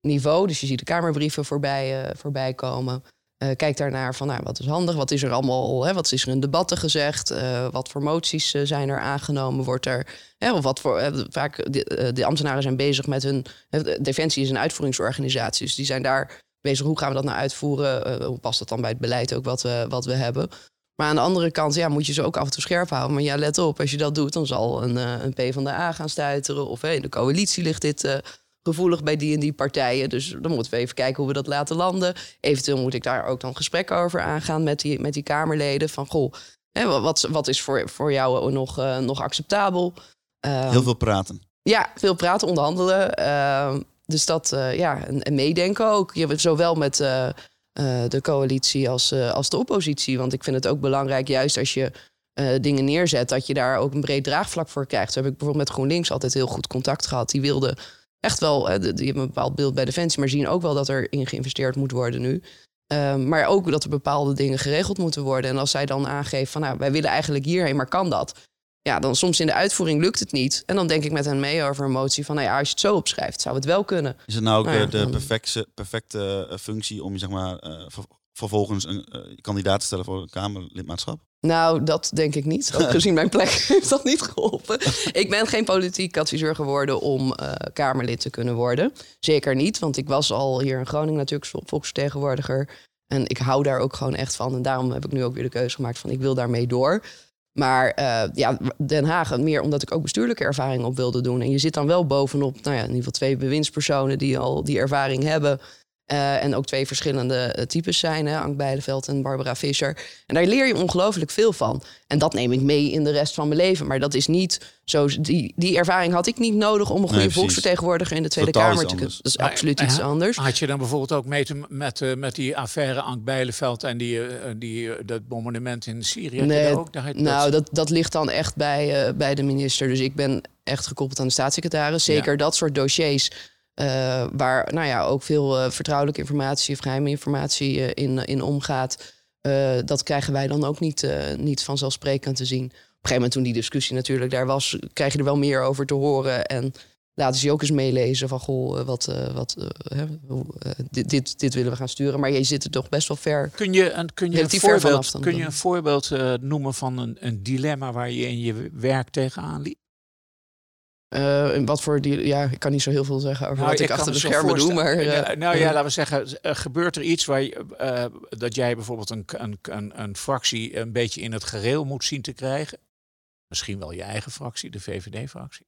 niveau. Dus je ziet de Kamerbrieven voorbij, uh, voorbij komen. Uh, kijk daarnaar van nou, wat is handig, wat is er allemaal, hè, wat is er in debatten gezegd, uh, wat voor moties uh, zijn er aangenomen, wordt er, hè, of wat voor, vaak de, ambtenaren zijn bezig met hun, Defensie is een uitvoeringsorganisatie, dus die zijn daar bezig, hoe gaan we dat nou uitvoeren, hoe past dat dan bij het beleid ook wat we, wat we hebben. Maar aan de andere kant ja, moet je ze ook af en toe scherp houden. Maar ja, let op, als je dat doet, dan zal een, een P van de A gaan stuiteren. Of in de coalitie ligt dit gevoelig bij die en die partijen. Dus dan moeten we even kijken hoe we dat laten landen. Eventueel moet ik daar ook dan gesprekken over aangaan met die, met die Kamerleden. Van goh, hè, wat, wat is voor, voor jou nog, uh, nog acceptabel? Uh, Heel veel praten. Ja, veel praten, onderhandelen. Uh, dus dat, uh, ja, en, en, meedenken ook. Je, zowel met de coalitie als, als de oppositie. Want ik vind het ook belangrijk, juist als je dingen neerzet, dat je daar ook een breed draagvlak voor krijgt. Zo heb ik bijvoorbeeld met GroenLinks altijd heel goed contact gehad. Die wilden echt wel, die hebben een bepaald beeld bij Defensie, maar zien ook wel dat er in geïnvesteerd moet worden nu. Um, maar ook dat er bepaalde dingen geregeld moeten worden. En als zij dan aangeeft van nou, wij willen eigenlijk hierheen, maar kan dat? Ja, dan soms in de uitvoering lukt het niet. En dan denk ik met hen mee over een motie van nou ja, als je het zo opschrijft, zou het wel kunnen. Is het nou ook nou ja, de perfecte, perfecte uh, functie om je zeg maar uh, vervolgens een uh, kandidaat te stellen voor een Kamerlidmaatschap? Nou, dat denk ik niet. Gezien mijn plek heeft dat niet geholpen. Ik ben geen politiek adviseur geworden om uh, Kamerlid te kunnen worden. Zeker niet, want ik was al hier in Groningen natuurlijk volksvertegenwoordiger. En ik hou daar ook gewoon echt van. En daarom heb ik nu ook weer de keuze gemaakt van ik wil daarmee door. Maar uh, ja, Den Haag, meer omdat ik ook bestuurlijke ervaring op wilde doen. En je zit dan wel bovenop, nou ja, in ieder geval twee bewindspersonen die al die ervaring hebben. Uh, en ook twee verschillende uh, types zijn, hè, Ank Bijleveld en Barbara Visser. En daar leer je ongelooflijk veel van. En dat neem ik mee in de rest van mijn leven. Maar dat is niet zo. Die, die ervaring had ik niet nodig om een goede nee, volksvertegenwoordiger in de Tweede Totaal Kamer te kunnen. Dat is maar, absoluut iets anders. Had je dan bijvoorbeeld ook mee te, met, uh, met die affaire Ank Bijleveld en die, die, dat bombardement in Syrië? Nee, ook, daar nou, dat, dat ligt dan echt bij, bij de minister. Dus ik ben echt gekoppeld aan de staatssecretaris. Zeker ja. dat soort dossiers. Uh, waar nou ja, ook veel uh, vertrouwelijke informatie of geheime informatie uh, in, in omgaat. dat krijgen wij dan ook niet, niet vanzelfsprekend te zien. Op een gegeven moment toen die discussie natuurlijk daar was, krijg je er wel meer over te horen. En laten ze je ook eens meelezen van goh, wat, wat, dit, dit, dit, willen we gaan sturen. Maar je zit er toch best wel ver. Kun je een, kun je een voorbeeld, kun je een voorbeeld noemen van een, een dilemma waar je in je werk tegenaan liep? Uh, wat voor die, ja, ik kan niet zo heel veel zeggen over nou, wat ik achter de schermen doe, maar. Uh, nou ja, laten we zeggen, gebeurt er iets waar je, uh, dat jij bijvoorbeeld een, een, een, een, fractie een beetje in het gereel moet zien te krijgen? Misschien wel je eigen fractie, de VVD-fractie.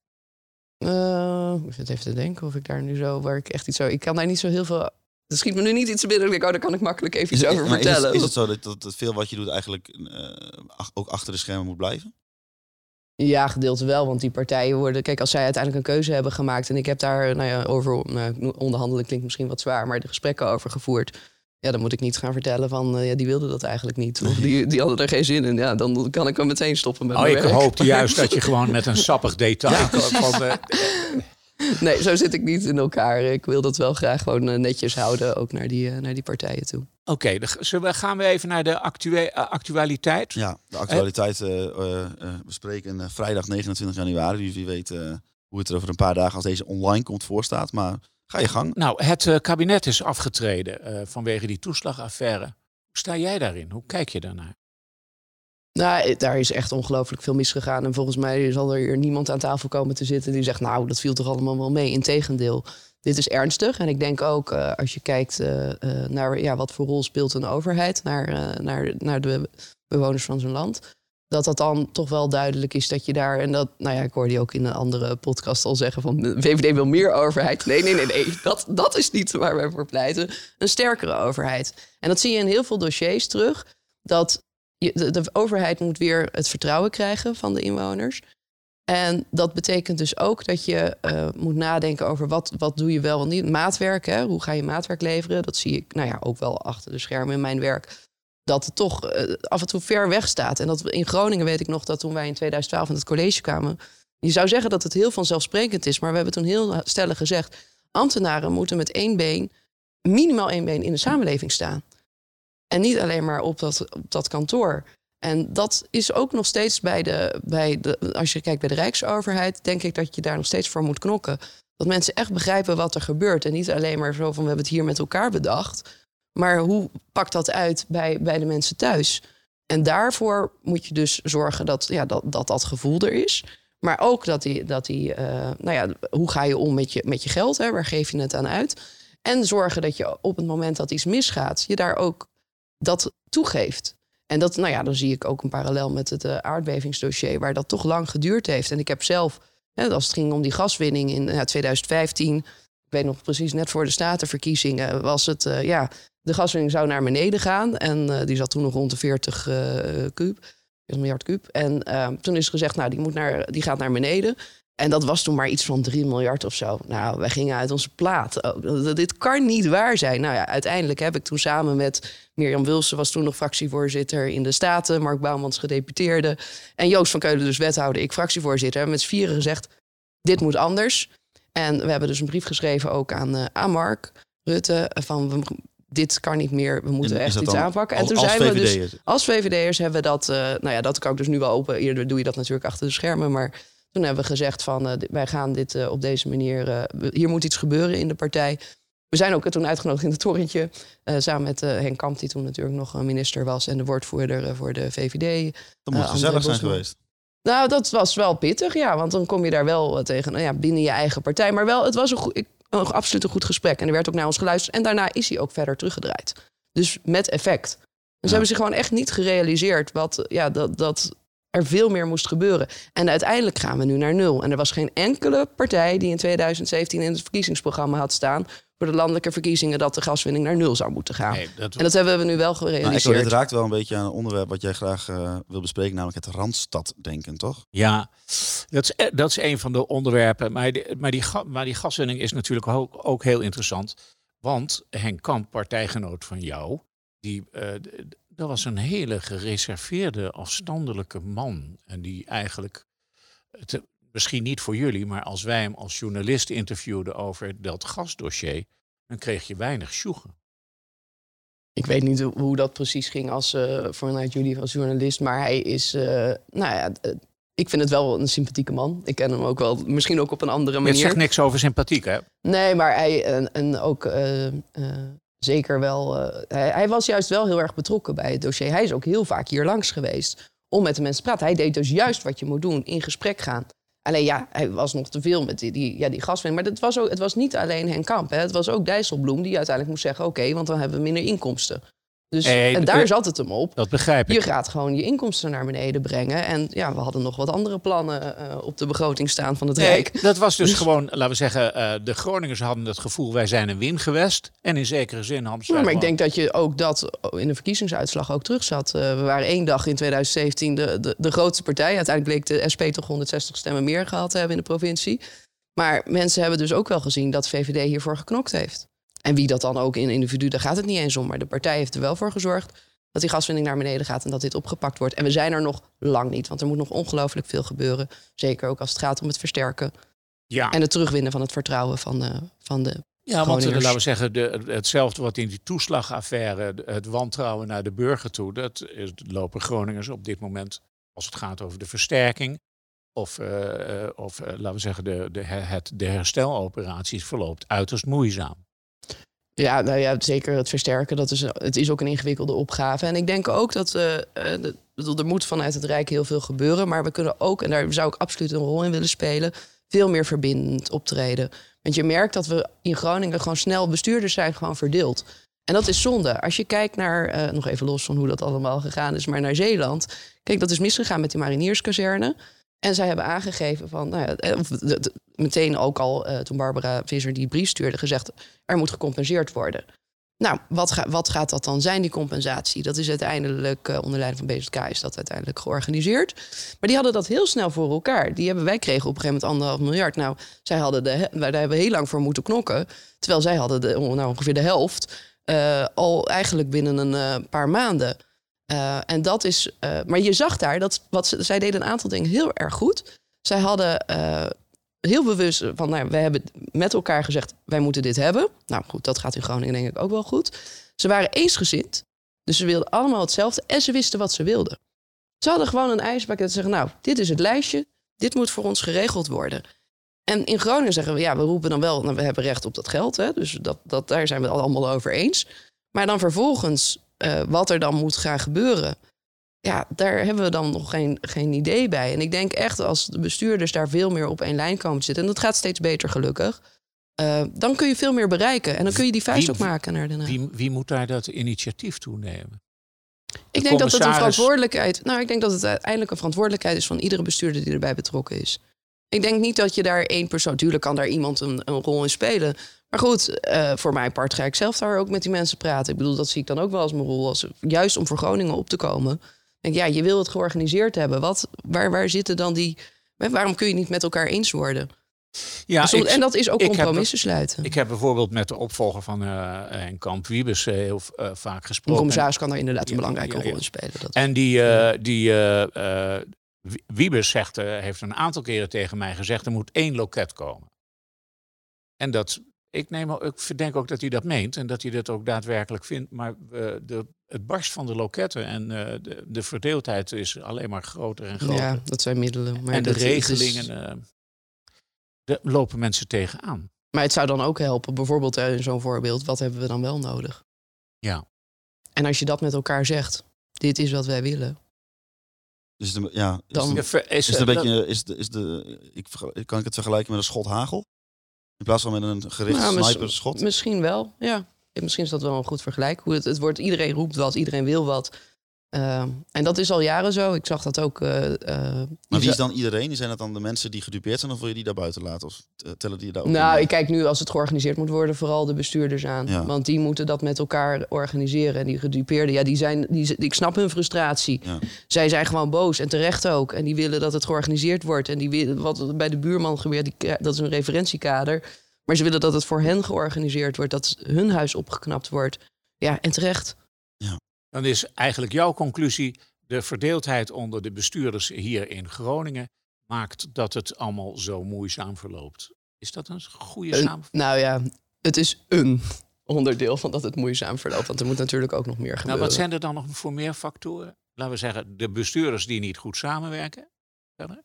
ik zit even te denken of ik daar nu zo, waar ik echt iets zo, ik kan daar niet zo heel veel. Er schiet me nu niet iets binnen. Ik denk, oh, daar kan ik makkelijk even iets over vertellen. Is het, is het zo dat, dat, dat veel wat je doet eigenlijk ook achter de schermen moet blijven? Ja, gedeelte wel. Want die partijen worden. Kijk, als zij uiteindelijk een keuze hebben gemaakt. en ik heb daar nou ja, over. Nou, onderhandelen klinkt misschien wat zwaar. maar de gesprekken over gevoerd. Ja, dan moet ik niet gaan vertellen van. Uh, ja, die wilden dat eigenlijk niet. Of die, die hadden er geen zin in. Ja, dan kan ik hem meteen stoppen met. Oh, mijn ik werk. hoopte juist dat je gewoon met een sappig detail. Ja. Van nee, zo zit ik niet in elkaar. Ik wil dat wel graag gewoon uh, netjes houden. Ook naar die, uh, naar die partijen toe. Oké, okay, gaan we even naar de actua actualiteit? Ja, de actualiteit uh, uh, bespreken vrijdag 29 januari. Dus wie weet hoe het er over een paar dagen als deze online komt voorstaat. Maar ga je gang. Nou, het kabinet is afgetreden vanwege die toeslagaffaire. Hoe sta jij daarin? Hoe kijk je daarnaar? Nou, daar is echt ongelooflijk veel misgegaan. En volgens mij zal er hier niemand aan tafel komen te zitten die zegt... nou, dat viel toch allemaal wel mee. Integendeel, dit is ernstig. En ik denk ook, uh, als je kijkt uh, naar ja, wat voor rol speelt een overheid... naar, naar, naar de bewoners van zo'n land... dat dat dan toch wel duidelijk is dat je daar... en dat, nou ja, ik hoorde je ook in een andere podcast al zeggen... van VVD wil meer overheid. Nee, nee, nee, nee. Dat, dat is niet waar wij voor pleiten. Een sterkere overheid. En dat zie je in heel veel dossiers terug... dat de, overheid moet weer het vertrouwen krijgen van de inwoners. En dat betekent dus ook dat je uh, moet nadenken over wat, wat doe je wel en niet. Maatwerk, hè? hoe ga je maatwerk leveren? Dat zie ik nou ja, ook wel achter de schermen in mijn werk. Dat het toch uh, af en toe ver weg staat. En dat in Groningen weet ik nog dat toen wij in 2012 in het college kwamen. Je zou zeggen dat het heel vanzelfsprekend is. Maar we hebben toen heel stellig gezegd... ambtenaren moeten met één been, minimaal één been in de samenleving staan. En niet alleen maar op dat, op dat kantoor. En dat is ook nog steeds bij de, bij de. Als je kijkt bij de Rijksoverheid, denk ik dat je daar nog steeds voor moet knokken. Dat mensen echt begrijpen wat er gebeurt. En niet alleen maar zo van we hebben het hier met elkaar bedacht. Maar hoe pakt dat uit bij, bij de mensen thuis? En daarvoor moet je dus zorgen dat ja, dat, dat, dat gevoel er is. Maar ook dat die, dat die uh, nou ja, hoe ga je om met je, met je geld? Hè? Waar geef je het aan uit? En zorgen dat je op het moment dat iets misgaat, je daar ook dat toegeeft. En dat, nou ja, dan zie ik ook een parallel met het uh, aardbevingsdossier, waar dat toch lang geduurd heeft. En ik heb zelf, hè, als het ging om die gaswinning in uh, 2015, weet nog precies, net voor de statenverkiezingen was het, eh, ja, de gaswinning zou naar beneden gaan. En eh, die zat toen nog rond de 40 uh, kuub, 40 miljard kuub. En ehm, toen is gezegd, nou, die, moet naar, die gaat naar beneden. En dat was toen maar iets van 3 miljard of zo. Nou, wij gingen uit onze plaat. Oh, dit kan niet waar zijn. Nou ja, uiteindelijk heb ik toen samen met Mirjam Wilson, was toen nog fractievoorzitter in de Staten, Mark Bouwmans gedeputeerde. En Joost van Keulen, dus wethouder, ik fractievoorzitter. Hebben met z'n vieren gezegd: dit moet anders. En we hebben dus een brief geschreven ook aan, uh, aan Mark Rutte. Van we, dit kan niet meer, we moeten echt iets aanpakken. En toen zijn we dus, als VVD'ers hebben we dat, uh, nou ja, dat kan ik dus nu wel open. Eerder doe je dat natuurlijk achter de schermen, maar toen hebben we gezegd van uh, wij gaan dit uh, op deze manier, hier moet iets gebeuren in de partij. We zijn ook toen uitgenodigd in het torentje, samen met Henk Kamp, die toen natuurlijk nog minister was en de woordvoerder voor de VVD. Dat moet gezellig zijn geweest. Nou, dat was wel pittig, ja. Want dan kom je daar wel eh, tegen, nou ja, binnen je eigen partij. Maar wel, het was een, goed, een absoluut een goed gesprek. En er werd ook naar ons geluisterd. En daarna is hij ook verder teruggedraaid. Dus met effect. Dus ze hebben zich gewoon echt niet gerealiseerd wat, ja, dat, dat er veel meer moest gebeuren. En uiteindelijk gaan we nu naar nul. En er was geen enkele partij die in 2017 in het verkiezingsprogramma had staan voor de landelijke verkiezingen dat de gaswinning naar nul zou moeten gaan. Nee, dat... En dat hebben we nu wel gerealiseerd. Nou, dit raakt wel een beetje aan een onderwerp wat jij graag uh, wil bespreken, namelijk het Randstaddenken, toch? Ja, dat is, eh, dat is een van de onderwerpen. Maar die, maar die, maar die gaswinning is natuurlijk ook, ook heel interessant. Want Henk Kamp, partijgenoot van jou, die, uh, dat was een hele gereserveerde, afstandelijke man. En die eigenlijk, het, misschien niet voor jullie, maar als wij hem als journalist interviewden over dat gasdossier, dan kreeg je weinig sjoegen. Ik weet niet hoe dat precies ging als, uh, vanuit jullie als journalist, maar hij is, uh, nou ja, uh, ik vind het wel een sympathieke man. Ik ken hem ook wel, misschien ook op een andere manier. Je zegt niks over sympathiek, hè? Nee, maar hij, en, en ook zeker wel, hij, hij, was juist wel heel erg betrokken bij het dossier. Hij is ook heel vaak hier langs geweest om met de mensen te praten. Hij deed dus juist wat je moet doen, in gesprek gaan. Alleen ja, hij was nog te veel met die, die, ja, die gaswinning. Maar het was, ook, het was niet alleen Henk Kamp. Hè. Het was ook Dijsselbloem die uiteindelijk moest zeggen... oké, want dan hebben we minder inkomsten. Dus, en daar zat het hem op. Dat begrijp ik. Je gaat gewoon je inkomsten naar beneden brengen. En ja, we hadden nog wat andere plannen uh, op de begroting staan van het nee, Rijk. Dat was dus, dus, gewoon, laten we zeggen, uh, de Groningers hadden het gevoel... wij zijn een wingewest. En in zekere zin hadden ze... Ja, maar ik denk dat je ook dat in de verkiezingsuitslag ook terug zat. Uh, we waren één dag in 2017 de, de, de grootste partij. Uiteindelijk bleek de SP toch 160 stemmen meer gehad te hebben in de provincie. Maar mensen hebben dus ook wel gezien dat VVD hiervoor geknokt heeft. En wie dat dan ook in individu, daar gaat het niet eens om. Maar de partij heeft er wel voor gezorgd dat die gaswinning naar beneden gaat en dat dit opgepakt wordt. En we zijn er nog lang niet, want er moet nog ongelooflijk veel gebeuren. Zeker ook als het gaat om het versterken ja. en het terugwinnen van het vertrouwen van de, van de ja, want uh, laten we zeggen, de, hetzelfde wat in die toeslagaffaire, het wantrouwen naar de burger toe, dat is, lopen Groningers op dit moment, als het gaat over de versterking, of, uh, of laten we zeggen, de, de, het, de hersteloperaties, verloopt uiterst moeizaam. Ja, nou ja, zeker het versterken. Dat is, het is ook een ingewikkelde opgave. En ik denk ook dat uh, er moet vanuit het Rijk heel veel gebeuren. Maar we kunnen ook, en daar zou ik absoluut een rol in willen spelen, veel meer verbindend optreden. Want je merkt dat we in Groningen gewoon snel bestuurders zijn gewoon verdeeld. En dat is zonde. Als je kijkt naar, uh, nog even los van hoe dat allemaal gegaan is, maar naar Zeeland. Kijk, dat is misgegaan met die marinierskazerne. En zij hebben aangegeven van, nou ja, eh, of meteen ook al uh, toen Barbara Visser die brief stuurde, gezegd er moet gecompenseerd worden. Nou, wat, wat gaat dat dan zijn, die compensatie? Dat is uiteindelijk, uh, onder leiding van BZK, is dat uiteindelijk georganiseerd. Maar die hadden dat heel snel voor elkaar. Die hebben, wij kregen op een gegeven moment anderhalf miljard. Nou, zij hadden de, daar hebben we heel lang voor moeten knokken. Terwijl zij hadden de, nou, ongeveer de helft al eigenlijk binnen een paar maanden. Uh, en dat is, uh, maar je zag daar dat wat ze, zij deden een aantal dingen heel erg goed. Zij hadden uh, heel bewust van, nou, we hebben met elkaar gezegd, wij moeten dit hebben. Nou goed, dat gaat in Groningen denk ik ook wel goed. Ze waren eensgezind, dus ze wilden allemaal hetzelfde en ze wisten wat ze wilden. Ze hadden gewoon een ijspakket te zeggen, nou, dit is het lijstje, dit moet voor ons geregeld worden. En in Groningen zeggen we, ja, we roepen dan wel, nou, we hebben recht op dat geld, hè, dus dat, dat, daar zijn we het allemaal over eens. Maar dan vervolgens uh, wat er dan moet gaan gebeuren. Ja, daar hebben we dan nog geen, geen idee bij. En ik denk echt als de bestuurders daar veel meer op één lijn komen te zitten. En dat gaat steeds beter, gelukkig. Uh, dan kun je veel meer bereiken. En dan kun je die vuist ook maken naar de. Wie, wie moet daar dat initiatief toenemen? ik denk dat het een verantwoordelijkheid. Nou, ik denk dat het uiteindelijk een verantwoordelijkheid is van iedere bestuurder die erbij betrokken is. Ik denk niet dat je daar één persoon. Natuurlijk kan daar iemand een, een rol in spelen. Maar goed, eh, voor mijn part ga ik zelf daar ook met die mensen praten. Ik bedoel, dat zie ik dan ook wel als mijn rol. Als, juist om voor Groningen op te komen. Denk, ja, je wil het georganiseerd hebben. Wat, waar, waar zitten dan die... Waarom kun je niet met elkaar eens worden? Ja, Soms- ik- en dat is ook compromissen sluiten. Ik heb bijvoorbeeld met de opvolger van en Kamp Wiebes eh, heel vaak Een gesproken. commissaris kan daar inderdaad een Ja, belangrijke ja, rol in spelen. Dat, En die, die Wie- Wiebes zegt, heeft een aantal keren tegen mij gezegd: er moet één loket komen. En dat, ik, neem, ook- ik verdenk ook dat hij dat meent en dat hij dat ook daadwerkelijk vindt. Maar eh, de, het barst van de loketten en eh, de, de verdeeldheid is alleen maar groter en groter. ja, dat zijn middelen. Maar en de het is- regelingen, eh, daar lopen mensen tegenaan. Maar het zou dan ook helpen, bijvoorbeeld in zo'n voorbeeld, wat hebben we dan wel nodig? Ja. En als je dat met elkaar zegt, dit is wat wij willen. Dus de, ja, is Dan- De Is het een beetje, is de, is de, ik, kan ik het vergelijken met een schot hagel? In plaats van met een gericht Nou, mis- sniperschot? Misschien wel, ja. Misschien is dat wel een goed vergelijk. Hoe het, het wordt, iedereen roept wat, iedereen wil wat. Ehm, en dat is al jaren zo. Ik zag dat ook. eh, eh, Maar wie is dan iedereen? Zijn dat dan de mensen die gedupeerd zijn of wil je die daar buiten laten? Of eh, tellen die daar ook Nou, in? ik kijk nu als het georganiseerd moet worden, vooral de bestuurders aan. Ja. Want die moeten dat met elkaar organiseren. En die gedupeerden, ja, die zijn, die, ik snap hun frustratie. Ja. Zij zijn gewoon boos en terecht ook. En die willen dat het georganiseerd wordt. En die willen, wat bij de buurman gebeurt, die, dat is een referentiekader. Maar ze willen dat het voor hen georganiseerd wordt. Dat hun huis opgeknapt wordt. Ja, en terecht. Dan is eigenlijk jouw conclusie: de verdeeldheid onder de bestuurders hier in Groningen maakt dat het allemaal zo moeizaam verloopt. Is dat een goede Een- samenvatting? nou ja, het is een onderdeel van dat het moeizaam verloopt. Want er moet natuurlijk ook nog meer gebeuren. Nou, wat zijn er dan nog voor meer factoren? Laten we zeggen, de bestuurders die niet goed samenwerken. Verder?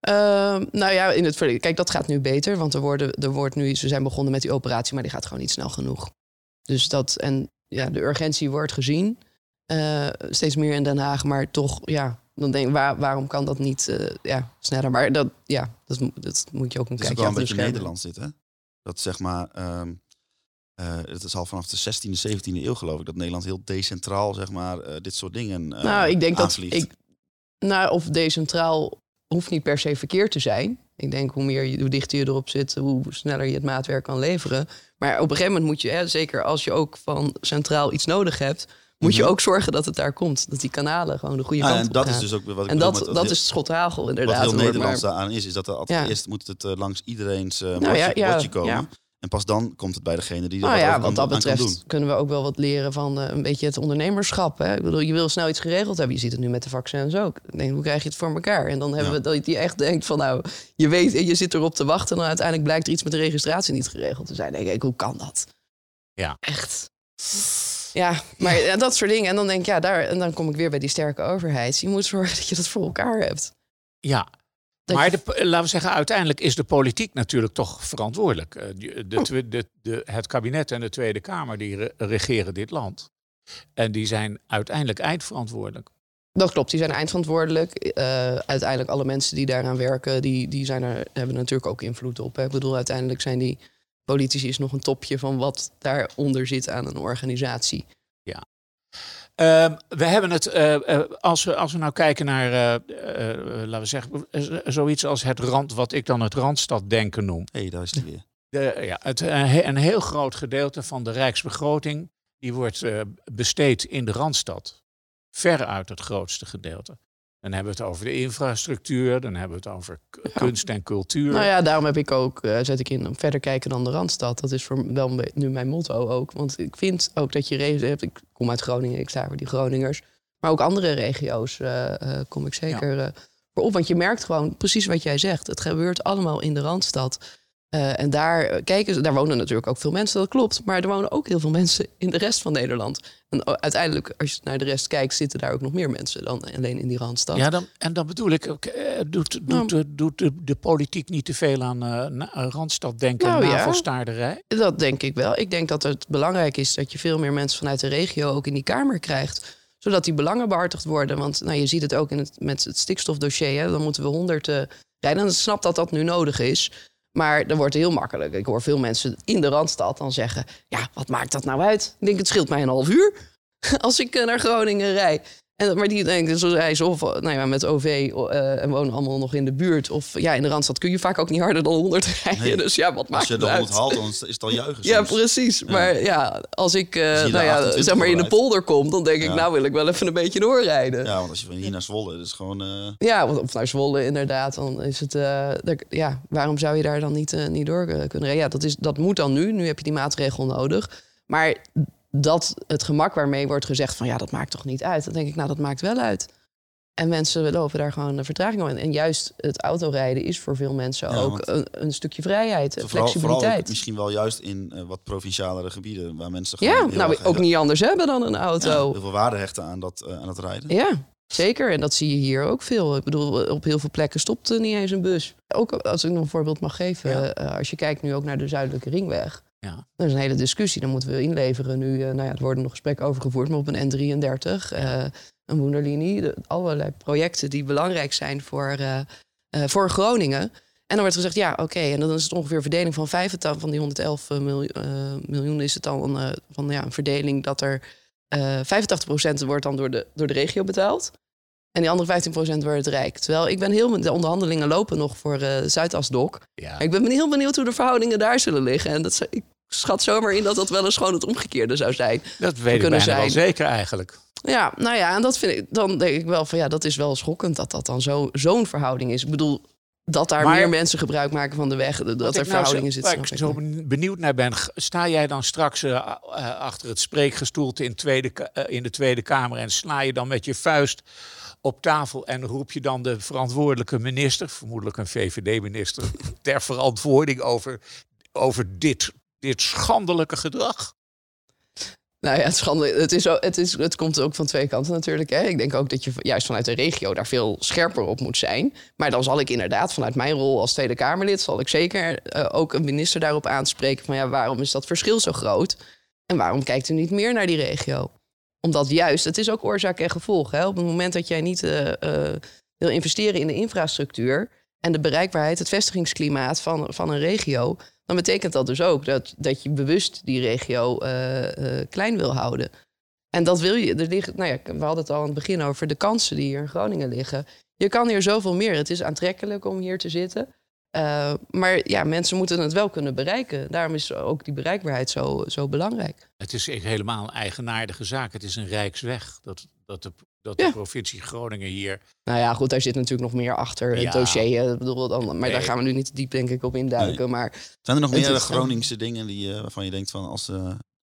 Ehm, nou ja, in het verleden. Kijk, dat gaat nu beter. Want er, worden, er wordt nu, ze zijn begonnen met die operatie, maar die gaat gewoon niet snel genoeg. Dus dat, en ja, de urgentie wordt gezien. eh, steeds meer in Den Haag, maar toch, ja, dan denk ik, waar, waarom kan dat niet eh, ja, sneller? Maar dat, ja, dat, moet- dat moet je ook een Het is kijkje wel een beetje schermen. Nederlands dit, hè? Dat zeg maar, eh, het is al vanaf de 16e, 17e eeuw geloof ik, dat Nederland heel decentraal, zeg maar, dit soort dingen nou, ik denk dat ik, nou, of decentraal hoeft niet per se verkeerd te zijn. Ik denk hoe meer je, hoe dichter je erop zit, hoe sneller je het maatwerk kan leveren. Maar op een gegeven moment moet je, hè, zeker als je ook van centraal iets nodig hebt, moet je Mhm. ook zorgen dat het daar komt. Dat die kanalen gewoon de goede Nou, kant en op dat gaan. is dus ook wat ik en dat, met dat heel- is het schotthagel Wat inderdaad. heel hoor, Nederlands daaraan is, is dat er altijd Ja. eerst moet het eh, langs iedereen's Nou bordje, ja, ja, bordje komen. Ja. En pas dan komt het bij degene die Nou wat ja, over wat dat betreft doen. kunnen we ook wel wat leren van eh, een beetje het ondernemerschap. Hè? Ik bedoel, je wil snel iets geregeld hebben. Je ziet het nu met de vaccins ook. Ik denk, hoe krijg je het voor elkaar? En dan hebben Ja. we dat je echt denkt van nou, je weet, je zit erop te wachten en dan uiteindelijk blijkt er iets met de registratie niet geregeld te zijn. Dan denk ik, hoe kan dat? Ja. Echt. Ja, maar ja, dat soort dingen. En dan denk ik, ja, daar, en dan kom ik weer bij die sterke overheid. Je moet zorgen dat je dat voor elkaar hebt. Ja. Maar je- de, laten we zeggen, uiteindelijk is de politiek natuurlijk toch verantwoordelijk. Eh, de, Oh. de, de, het kabinet en de Tweede Kamer die re- regeren dit land. En die zijn uiteindelijk eindverantwoordelijk. Dat klopt, die zijn eindverantwoordelijk. Eh, uiteindelijk alle mensen die daaraan werken, die, die zijn er, hebben er natuurlijk ook invloed op. Hè. Ik bedoel, uiteindelijk zijn die politici is nog een topje van wat daaronder zit aan een organisatie. Ehm, we hebben het, eh, eh, als, we, als we nou kijken naar, eh, laten we zeggen, zoiets als het rand, wat ik dan het randstaddenken noem. Hé, hey, daar is die weer. De, ja, het, he- een heel groot gedeelte van de rijksbegroting die wordt besteed in de Randstad. Veruit het grootste gedeelte. Dan hebben we het over de infrastructuur, dan hebben we het over kunst en cultuur. Nou ja, daarom heb ik ook, eh, zet ik in, verder kijken dan de Randstad. Dat is voor wel nu mijn motto ook. Want ik vind ook dat je regio's hebt. Ik kom uit Groningen, ik sta voor die Groningers. Maar ook andere regio's eh, eh, kom ik zeker voor op. Want je merkt gewoon precies wat jij zegt. Het gebeurt allemaal in de Randstad. Eh, en daar, eh, kijken, ze- daar wonen natuurlijk ook veel mensen, dat klopt. Maar er wonen ook heel veel mensen in de rest van Nederland. En o- uiteindelijk, als je naar de rest kijkt, zitten daar ook nog meer mensen dan alleen in die Randstad. Ja, dan, en dan bedoel ik, eh, doet, doet, Nou. eh, doet de, de politiek niet te veel aan eh na- eh, Randstaddenken en Nou ja. navelstaarderij? Dat denk ik wel. Ik denk dat het belangrijk is dat je veel meer mensen vanuit de regio ook in die Kamer krijgt. Zodat die belangen behartigd worden. Want nou, je ziet het ook in het, met het stikstofdossier. Hè. Dan moeten we honderd eh, rijden. En ik snap dat dat nu nodig is. Maar dan wordt heel makkelijk. Ik hoor veel mensen in de Randstad dan zeggen... ja, wat maakt dat nou uit? Ik denk, het scheelt mij een half uur als ik eh, naar Groningen rij. En, maar die denken, zoals hij of nou ja, met OV eh, en wonen allemaal nog in de buurt. Of ja, in de Randstad kun je vaak ook niet harder dan 100 rijden. Nee. Dus ja, wat maakt Als je het de uit? 100 haalt, dan is het al juichen. Ja, precies. Maar ja, als ik eh, Als de nou ja, 28 zeg maar in de polder kom, dan denk ik, Ja. nou wil ik wel even een beetje doorrijden. Ja, Ja, want als je van hier naar Zwolle, dat is gewoon... eh, want- of naar Zwolle inderdaad, dan is het, eh, daar- ja, waarom zou je daar dan niet, eh, niet door eh, kunnen rijden? Ja, dat, is, dat moet dan nu. Nu heb je die maatregel nodig. Maar dat het gemak waarmee wordt gezegd van ja, dat maakt toch niet uit. Dan denk ik, nou, dat maakt wel uit. En mensen lopen daar gewoon een vertraging om. En juist het autorijden is voor veel mensen Ja, ook een, een stukje vrijheid, vooral, vooral flexibiliteit. ook misschien wel juist in eh, wat provincialere gebieden, waar mensen ja, gewoon heel nou, ook niet anders hebben dan een ja, auto. heel veel waarde hechten aan dat, eh, aan dat rijden. Ja, zeker. En dat zie je hier ook veel. Ik bedoel, op heel veel plekken stopt er niet eens een bus. Ook als ik nog een voorbeeld mag geven. Ja. eh, als je kijkt nu ook naar de Zuidelijke Ringweg. Ja. Er is een hele discussie. Dan moeten we inleveren nu. eh, nou ja, er worden nog gesprekken over gevoerd. Maar op een N33, eh, een Wunderlinie. de- Allerlei projecten die belangrijk zijn voor, eh, voor Groningen. En dan wordt gezegd, ja, oké. en dan is het ongeveer een verdeling van 85 van die 111 miljoen, miljoen is het dan van ja, een verdeling dat er eh 85% wordt dan door de, door de regio betaald. En die andere 15% wordt het Rijk. Terwijl ik ben heel de onderhandelingen lopen nog voor eh Zuidasdok. Ja. Maar ik ben heel benieuwd hoe de verhoudingen daar zullen liggen. En dat, ik schat zomaar in dat dat wel eens gewoon het omgekeerde zou zijn. Dat weet ik wel zeker eigenlijk. Ja, nou ja, en dat vind ik, dan denk ik wel van ja, dat is wel schokkend dat dat dan zo- zo'n verhouding is. Ik bedoel, dat daar Maar- meer mensen gebruik maken van de weg, dat er nou verhoudingen zitten. Waar ik zo benieuwd naar ben, sta jij dan straks eh, eh, achter het spreekgestoelte in, tweede, eh, in de Tweede Kamer en sla je dan met je vuist op tafel en roep je dan de verantwoordelijke minister, vermoedelijk een VVD-minister, ter verantwoording over, over dit, dit schandelijke gedrag? Nou ja, het, schande, het, is het, is, het komt ook van twee kanten natuurlijk. Hè. Ik denk ook dat je juist vanuit de regio daar veel scherper op moet zijn. Maar dan zal ik inderdaad vanuit mijn rol als Tweede Kamerlid... zal ik zeker eh, ook een minister daarop aanspreken... van ja, waarom is dat verschil zo groot? En waarom kijkt u niet meer naar die regio? Omdat juist, het is ook oorzaak en gevolg. Hè. Op het moment dat jij niet eh, eh, wil investeren in de infrastructuur... en de bereikbaarheid, het vestigingsklimaat van, van een regio... dan betekent dat dus ook dat, dat je bewust die regio eh, eh, klein wil houden. En dat wil je. Er liggen, nou ja, we hadden het al aan het begin over de kansen die hier in Groningen liggen. Je kan hier zoveel meer. Het is aantrekkelijk om hier te zitten. Eh, maar ja, mensen moeten het wel kunnen bereiken. Daarom is ook die bereikbaarheid zo, zo belangrijk. Het is helemaal een eigenaardige zaak. Het is een rijksweg dat, dat, de, dat Ja. de provincie Groningen hier... Nou ja, goed, daar zit natuurlijk nog meer achter. Het Ja. dossier, eh, ik bedoel, dan, maar Nee. daar gaan we nu niet te diep denk ik op induiken. Maar Zijn er nog Het meer Groningse dingen die, eh, waarvan je denkt van als, eh,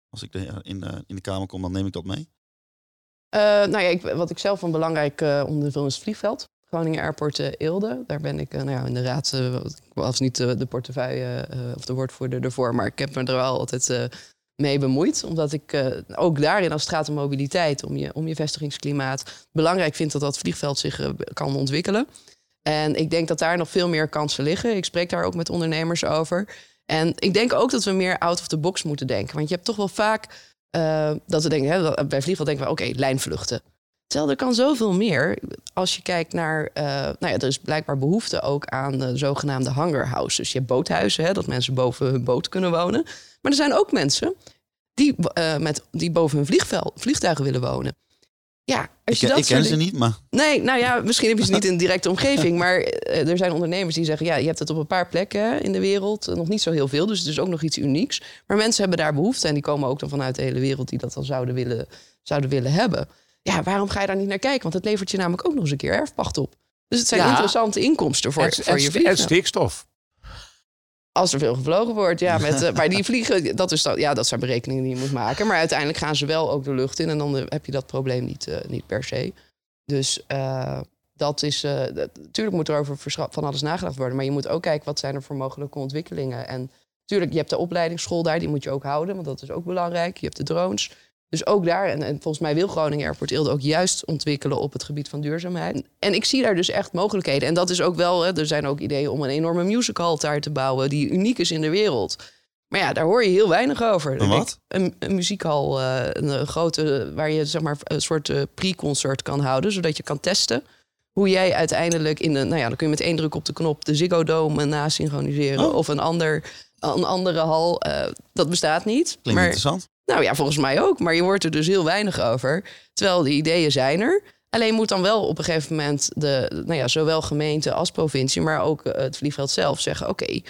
als ik de, in, de, in de Kamer kom, dan neem ik dat mee? Eh, nou ja, ik, wat ik zelf een belangrijk eh, onderdeel vind is het vliegveld. Groningen Airport Eelde. Daar ben ik nou ja, in de raad, eh, ik was niet de, de portefeuille eh, of de woordvoerder ervoor, maar ik heb me er wel altijd eh, mee bemoeid. Omdat ik eh, ook daarin, als het om mobiliteit, om je, om je vestigingsklimaat, belangrijk vind dat dat vliegveld zich eh, kan ontwikkelen. En ik denk dat daar nog veel meer kansen liggen. Ik spreek daar ook met ondernemers over. En ik denk ook dat we meer out of the box moeten denken. Want je hebt toch wel vaak eh, dat we denken, hè, bij vliegveld denken we, oké, lijnvluchten. Terwijl er kan zoveel meer. Als je kijkt naar, nou ja, er is blijkbaar behoefte ook aan de zogenaamde hangerhouses. Dus je hebt boothuizen, hè, dat mensen boven hun boot kunnen wonen. Maar er zijn ook mensen die, eh, met, die boven hun vliegvel, vliegtuigen willen wonen. Ja, als Ik, je dat ik ken ze niet, maar Nee, nou ja, misschien heb je ze niet in de directe omgeving. Maar eh, er zijn ondernemers die zeggen... ja, je hebt het op een paar plekken in de wereld. eh, Nog niet zo heel veel, dus het is ook nog iets unieks. Maar mensen hebben daar behoefte. En die komen ook dan vanuit de hele wereld... die dat dan zouden willen, zouden willen hebben. Ja, waarom ga je daar niet naar kijken? Want het levert je namelijk ook nog eens een keer erfpacht op. Dus het zijn Ja. interessante inkomsten voor, en, voor en, je en vliegen. stikstof. Als er veel gevlogen wordt, ja. Met, eh, maar die vliegen, dat, is dan, ja, dat zijn berekeningen die je moet maken. Maar uiteindelijk gaan ze wel ook de lucht in. En dan eh, heb je dat probleem niet, eh, niet per se. Dus dat is... dat- natuurlijk moet er over van alles nagedacht worden. Maar je moet ook kijken, wat zijn er voor mogelijke ontwikkelingen. En natuurlijk, je hebt de opleidingsschool daar. Die moet je ook houden, want dat is ook belangrijk. Je hebt de drones. Dus ook daar, en, en volgens mij wil Groningen Airport Eelde ook juist ontwikkelen op het gebied van duurzaamheid. En ik zie daar dus echt mogelijkheden. En dat is ook wel, hè, er zijn ook ideeën om een enorme musical daar te bouwen, die uniek is in de wereld. Maar ja, daar hoor je heel weinig over. Een wat? Een, een muziekhal, eh, een, grote, waar je zeg maar een soort eh, pre-concert kan houden, zodat je kan testen hoe jij uiteindelijk in de, nou ja, dan kun je met één druk op de knop de Ziggo Dome nasynchroniseren Oh. of een ander, een andere hal. eh, dat bestaat niet. klinkt maar interessant. Nou ja, volgens mij ook. Maar je hoort er dus heel weinig over. Terwijl de ideeën zijn er. Alleen moet dan wel op een gegeven moment de, nou ja, zowel gemeente als provincie, maar ook eh, het vliegveld zelf zeggen: oké,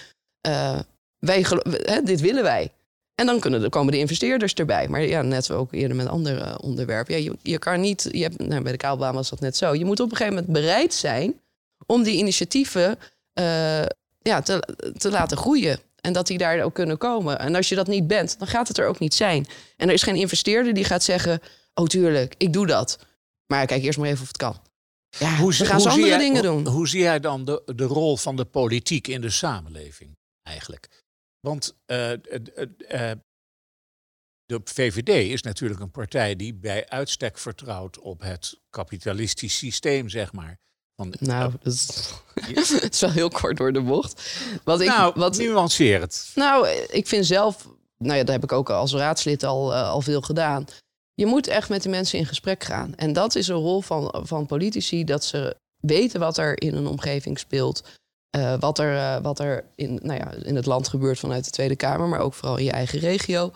eh, wij dit willen wij. En dan kunnen komen de investeerders erbij. Maar ja, net ook eerder met andere onderwerpen. Ja, je, je kan niet, je hebt, nou, bij de kabelbaan was dat net zo. Je moet op een gegeven moment bereid zijn om die initiatieven eh, ja, te laten groeien. En dat die daar ook kunnen komen. En als je dat niet bent, dan gaat het er ook niet zijn. En er is geen investeerder die gaat zeggen: Oh, tuurlijk, ik doe dat. Maar kijk eerst maar even of het kan. Ja, Hoe, gaan ze andere jij- dingen doen. Hoe zie jij dan de, de rol van de politiek in de samenleving eigenlijk? Want eh, eh, eh, de VVD is natuurlijk een partij die bij uitstek vertrouwt op het kapitalistisch systeem, zeg maar. Nou, dat is, het is wel heel kort door de bocht. Wat ik, nou, wat, nuanceer het. Nou, ik vind zelf, nou ja, dat heb ik ook als raadslid al, eh, al veel gedaan. Je moet echt met de mensen in gesprek gaan. En dat is een rol van, van politici, dat ze weten wat er in een omgeving speelt. eh, wat er, eh, wat er in, nou ja, in het land gebeurt vanuit de Tweede Kamer, maar ook vooral in je eigen regio.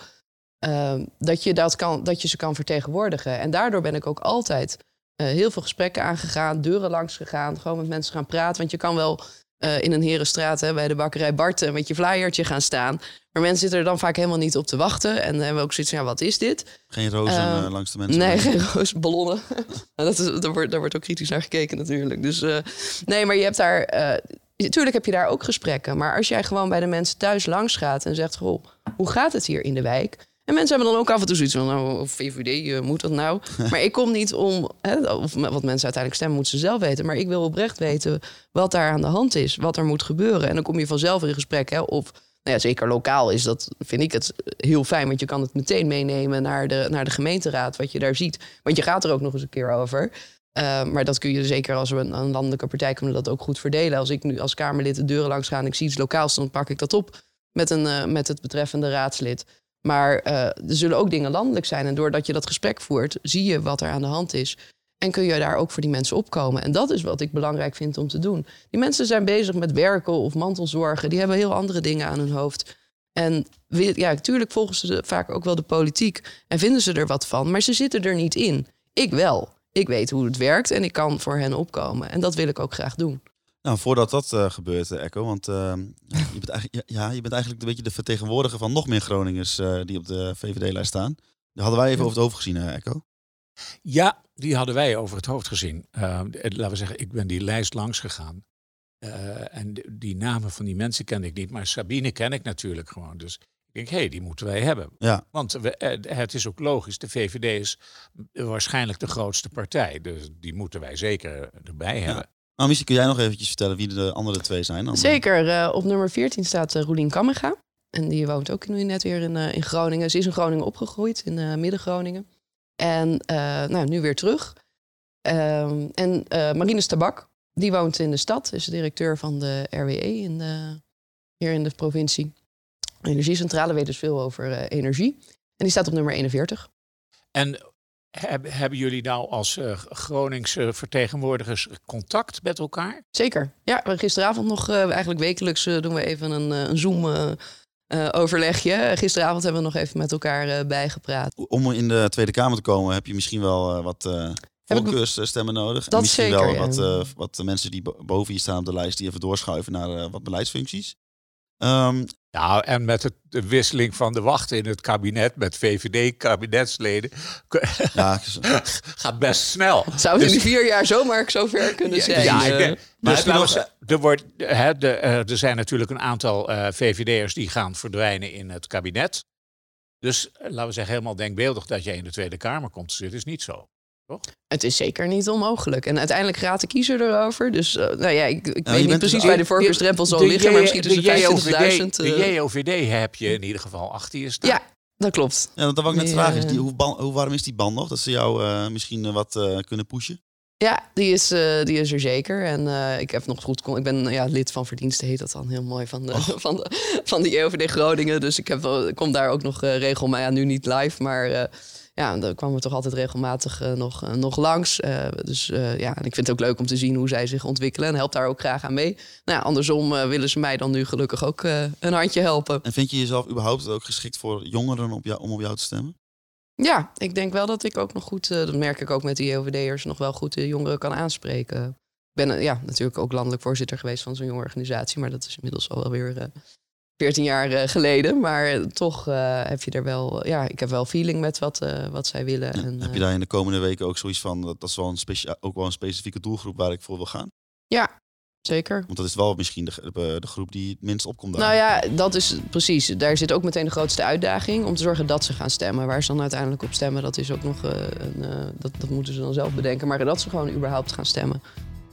Ehm, dat, je dat, kan, dat je ze kan vertegenwoordigen. En daardoor ben ik ook altijd eh, heel veel gesprekken aangegaan, deuren langs gegaan, gewoon met mensen gaan praten. Want je kan wel eh, in een herenstraat hè, bij de bakkerij Barten met je flyertje gaan staan. Maar mensen zitten er dan vaak helemaal niet op te wachten. En dan hebben we ook zoiets van, ja, wat is dit? Geen rozen Ehm, eh, langs de mensen. Nee, geen roosballonnen. dat is, daar, wordt, daar wordt ook kritisch naar gekeken natuurlijk. Dus nee, maar je hebt daar... Natuurlijk heb je daar ook gesprekken. Maar als jij gewoon bij de mensen thuis langs gaat en zegt... Goh, hoe gaat het hier in de wijk? En mensen hebben dan ook af en toe zoiets van... Nou, VVD, eh, moet dat nou? maar ik kom niet om... Hè, of wat mensen uiteindelijk stemmen, moeten ze zelf weten. Maar ik wil oprecht weten wat daar aan de hand is. Wat er moet gebeuren. En dan kom je vanzelf in gesprek. Hè, of nou ja, zeker lokaal is dat, vind ik het heel fijn. Want je kan het meteen meenemen naar de, naar de gemeenteraad, wat je daar ziet. Want je gaat er ook nog eens een keer over. Uh, maar dat kun je zeker als we een, een, landelijke partij kunnen dat ook goed verdelen. Als ik nu als Kamerlid de deuren langs ga en ik zie iets lokaals, dan pak ik dat op met, een, uh, met het betreffende raadslid. Maar uh, er zullen ook dingen landelijk zijn. En doordat je dat gesprek voert, zie je wat er aan de hand is. En kun je daar ook voor die mensen opkomen. En dat is wat ik belangrijk vind om te doen. Die mensen zijn bezig met werken of mantelzorgen. Die hebben heel andere dingen aan hun hoofd. En ja, natuurlijk volgen ze vaak ook wel de politiek en vinden ze er wat van. Maar ze zitten er niet in. Ik wel. Ik weet hoe het werkt en ik kan voor hen opkomen. En dat wil ik ook graag doen. Nou, voordat dat uh, gebeurt, Echo, want uh, je, bent eigenlijk, ja, je bent eigenlijk een beetje de vertegenwoordiger van nog meer Groningers uh, die op de VVD-lijst staan. Daar hadden wij even over het hoofd gezien, Echo. Ja, die hadden wij over het hoofd gezien. laten we zeggen, ik ben die lijst langs gegaan. En die namen van die mensen kende ik niet, maar Sabine ken ik natuurlijk gewoon. Dus ik denk, hé, hey, die moeten wij hebben. Ja. Want we, het is ook logisch, de VVD is waarschijnlijk de grootste partij. Dus die moeten wij zeker erbij ja. Nou, misschien kun jij nog eventjes vertellen wie de andere twee zijn. Dan. Zeker. Uh, op nummer 14 staat uh, Roelien Kamminga. En die woont ook nu net weer in, uh, in Groningen. Ze is in Groningen opgegroeid, in Midden-Groningen. En nou, nu weer terug. Ehm, en Marines Tabak, die woont in de stad, is directeur van de RWE in de, hier in de provincie. Energiecentrale weet dus veel over uh, energie. En die staat op nummer 41. En hebben jullie nou als uh, Groningse vertegenwoordigers contact met elkaar? Zeker. Ja, gisteravond nog, uh, eigenlijk wekelijks doen we even een, een Zoom overlegje. Gisteravond hebben we nog even met elkaar bijgepraat. Om in de Tweede Kamer te komen heb je misschien wel wat voorkeursstemmen nodig. Dat en misschien zeker, wel ja. wat, uh, wat de mensen die boven je staan op de lijst, die even doorschuiven naar uh, wat beleidsfuncties. Um, nou, en met het, de wisseling van de wachten in het kabinet met VVD-kabinetsleden ja, gaat best snel. Zou het dus, in vier jaar zomaar zover kunnen ja, zijn? Ja, ik denk, Maar dus nou, nog- er, wordt, hè, de, eh, er zijn natuurlijk een aantal eh, VVD'ers die gaan verdwijnen in het kabinet. Dus eh, laten we zeggen, helemaal denkbeeldig dat jij in de Tweede Kamer komt te zitten, is niet zo. Toch? Het is zeker niet onmogelijk. En uiteindelijk raadt de kiezer erover. Dus uh, nou ja, ik, ik je weet niet precies dus- waar de voorkeursdrempel zal liggen. Maar misschien tussen de 25.000. JOVD, uh, de JOVD heb je in ieder geval achter je staan. Ja, dat klopt. Ja, dat wou ik net Die, vragen. Is eh, die, hoe, ban- hoe warm is die band nog? Dat ze jou eh, misschien eh, wat eh, kunnen pushen? Ja, die is, eh, die is er zeker. En eh, ik heb nog goed. kon- Ik ben ja, lid van verdiensten, heet dat dan heel mooi van de, van de, van de JOVD Groningen. Dus ik heb kom daar ook nog eh regel, maar ja, nu niet live. Maar eh, ja, daar kwamen we toch altijd regelmatig eh, nog, eh, nog langs. Eh, dus ja, en ik vind het ook leuk om te zien hoe zij zich ontwikkelen. En help daar ook graag aan mee. Nou ja, andersom willen ze mij dan nu gelukkig ook een handje helpen. En vind je jezelf überhaupt ook geschikt voor jongeren op jou, om op jou te stemmen? Ja, ik denk wel dat ik ook nog goed, dat merk ik ook met de JOVD'ers, nog wel goed de jongeren kan aanspreken. Ik ben ja, natuurlijk ook landelijk voorzitter geweest van zo'n jonge organisatie, maar dat is inmiddels al wel weer 14 jaar eh, geleden. Maar toch eh, heb je er wel, ja, ik heb wel feeling met wat, eh, wat zij willen. Ja, en, heb je daar in de komende weken ook zoiets van, dat, dat is wel een specia- ook wel een specifieke doelgroep waar ik voor wil gaan? ja, zeker. Want dat is wel misschien de, de, groep die het minst opkomt daar. Nou ja, dat is precies. Daar zit ook meteen de grootste uitdaging om te zorgen dat ze gaan stemmen. Waar ze dan uiteindelijk op stemmen, dat is ook nog een, dat, dat moeten ze dan zelf bedenken. Maar dat ze gewoon überhaupt gaan stemmen.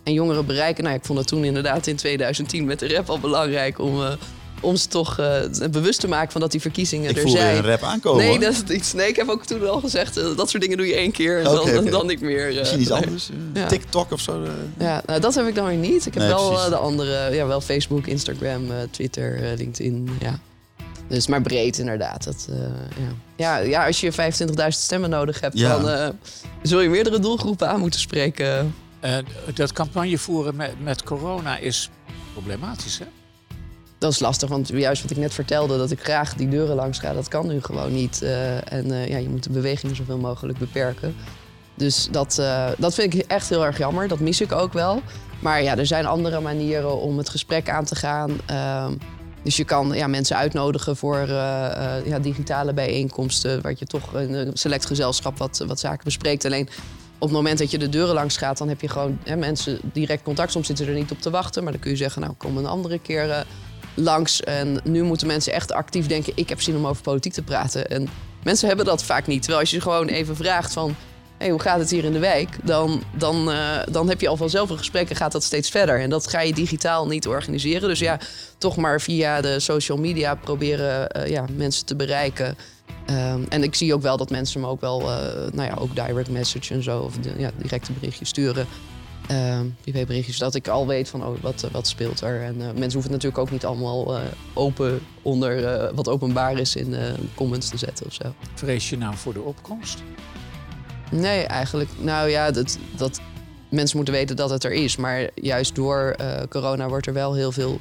En jongeren bereiken. Nou, ik vond het toen inderdaad in 2010 met de rap al belangrijk om, om ze toch eh, bewust te maken van dat die verkiezingen ik er voel weer zijn. een rap aankomen. Nee, hoor. dat is iets. Nee, ik heb ook toen al gezegd, eh, dat soort dingen doe je één keer en dan, dan niet meer. eh, Misschien iets nee. anders. eh, Ja. TikTok of zo. eh. Ja, nou, dat heb ik dan weer niet. Ik heb Nee, wel de andere, ja, wel Facebook, Instagram, Twitter, LinkedIn, ja. Dus maar breed inderdaad. Dat, eh, ja. Ja, ja, als je 25.000 stemmen nodig hebt, Ja. dan eh, zul je meerdere doelgroepen aan moeten spreken. Eh, dat campagne voeren met, met corona is problematisch, hè? Dat is lastig, want juist wat ik net vertelde, dat ik graag die deuren langs ga, dat kan nu gewoon niet. Eh, en eh, ja, je moet de bewegingen zoveel mogelijk beperken. Dus dat, eh, dat vind ik echt heel erg jammer. Dat mis ik ook wel. Maar ja, er zijn andere manieren om het gesprek aan te gaan. Ehm, dus je kan ja, mensen uitnodigen voor ja, digitale bijeenkomsten, waar je toch een select gezelschap wat, wat zaken bespreekt. Alleen op het moment dat je de deuren langs gaat, dan heb je gewoon hè, mensen direct contact. Soms zitten er niet op te wachten, maar dan kun je zeggen, nou kom een andere keer langs. En nu moeten mensen echt actief denken, ik heb zin om over politiek te praten. En mensen hebben dat vaak niet. Terwijl als je gewoon even vraagt van, hey, hoe gaat het hier in de wijk? Dan, dan, eh, dan heb je al vanzelf een gesprek en gaat dat steeds verder. En dat ga je digitaal niet organiseren. Dus ja, toch maar via de social media proberen eh, ja, mensen te bereiken. Ehm, en ik zie ook wel dat mensen me ook wel, eh, nou ja, ook direct message en zo, of de, ja, directe berichtjes sturen. Privéberichtjes, dat ik al weet van, oh, wat, eh, wat speelt er. En eh, mensen hoeven het natuurlijk ook niet allemaal eh, open onder wat openbaar is in comments te zetten of zo. Vrees je nou voor de opkomst? Nee, eigenlijk. Nou ja, dat, dat mensen moeten weten dat het er is. Maar juist door corona wordt er wel heel veel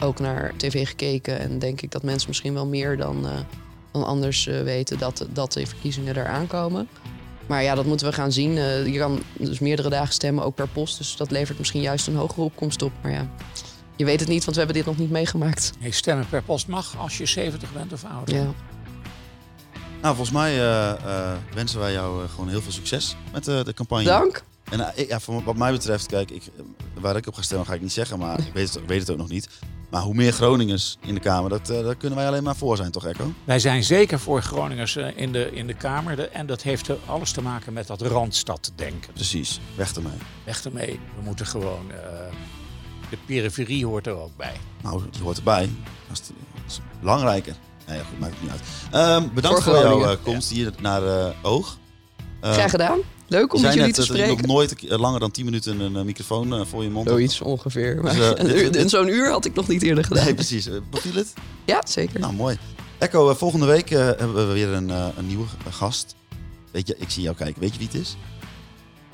ook naar tv gekeken. En denk ik dat mensen misschien wel meer dan, dan anders weten dat, dat de verkiezingen eraan komen. Maar ja, dat moeten we gaan zien. Eh, je kan dus meerdere dagen stemmen, ook per post. Dus dat levert misschien juist een hogere opkomst op. Maar ja, je weet het niet, want we hebben dit nog niet meegemaakt. Nee, stemmen per post mag als je 70 bent of ouder. Ja. Nou, volgens mij eh, eh, wensen wij jou eh, gewoon heel veel succes met eh, de campagne. Dank. En ja, voor wat mij betreft, kijk, ik, waar ik op ga stemmen ga ik niet zeggen, maar ik weet het, ik weet het ook nog niet. Maar hoe meer Groningers in de Kamer, dat, eh, daar kunnen wij alleen maar voor zijn, toch Echo? Wij zijn zeker voor Groningers eh, in de, in de Kamer. En dat heeft alles te maken met dat Randstad-denken. Precies, weg ermee. Weg ermee. We moeten gewoon... eh, de periferie hoort er ook bij. Nou, die hoort erbij. Dat is, dat is belangrijker. Nee, ja, goed, maakt het niet uit. Ehm, bedankt Voor voor, jouw eh, komst hier naar eh, Oog. Eh, Graag gedaan. Leuk om je met jullie net te dat je nog spreken. nooit langer dan 10 minuten een eh, microfoon eh, voor je mond. Zoiets ongeveer. Maar Dus, eh, dit- dit- Zo'n uur had ik nog niet eerder gedaan. Nee, precies. Beviel het? Ja, zeker. Nou, mooi. Echo, volgende week hebben we weer een, een nieuwe gast. Weet je, ik zie jou kijken. Weet je wie het is?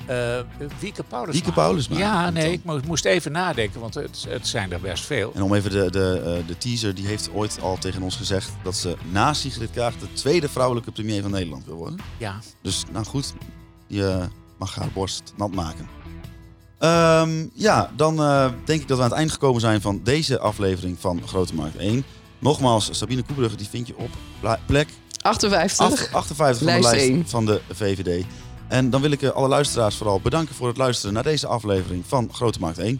Eh Wieke Paulusma. Wieke Paulusma. Ja, nee, ik mo- moest even nadenken, want het, het zijn er best veel. En om even de, de, eh, de teaser, die heeft ooit al tegen ons gezegd dat ze na Sigrid Kaag de tweede vrouwelijke premier van Nederland wil worden. Ja, Dus nou goed, je mag haar borst nat maken. Ehm, ja, dan eh, denk ik dat we aan het eind gekomen zijn van deze aflevering van Grote Markt 1. Nogmaals, Sabine Koebrugge, die vind je op plek 58. Acht- 58 van Lijst de lijst van de VVD. En dan wil ik eh, alle luisteraars vooral bedanken voor het luisteren naar deze aflevering van Grote Markt 1.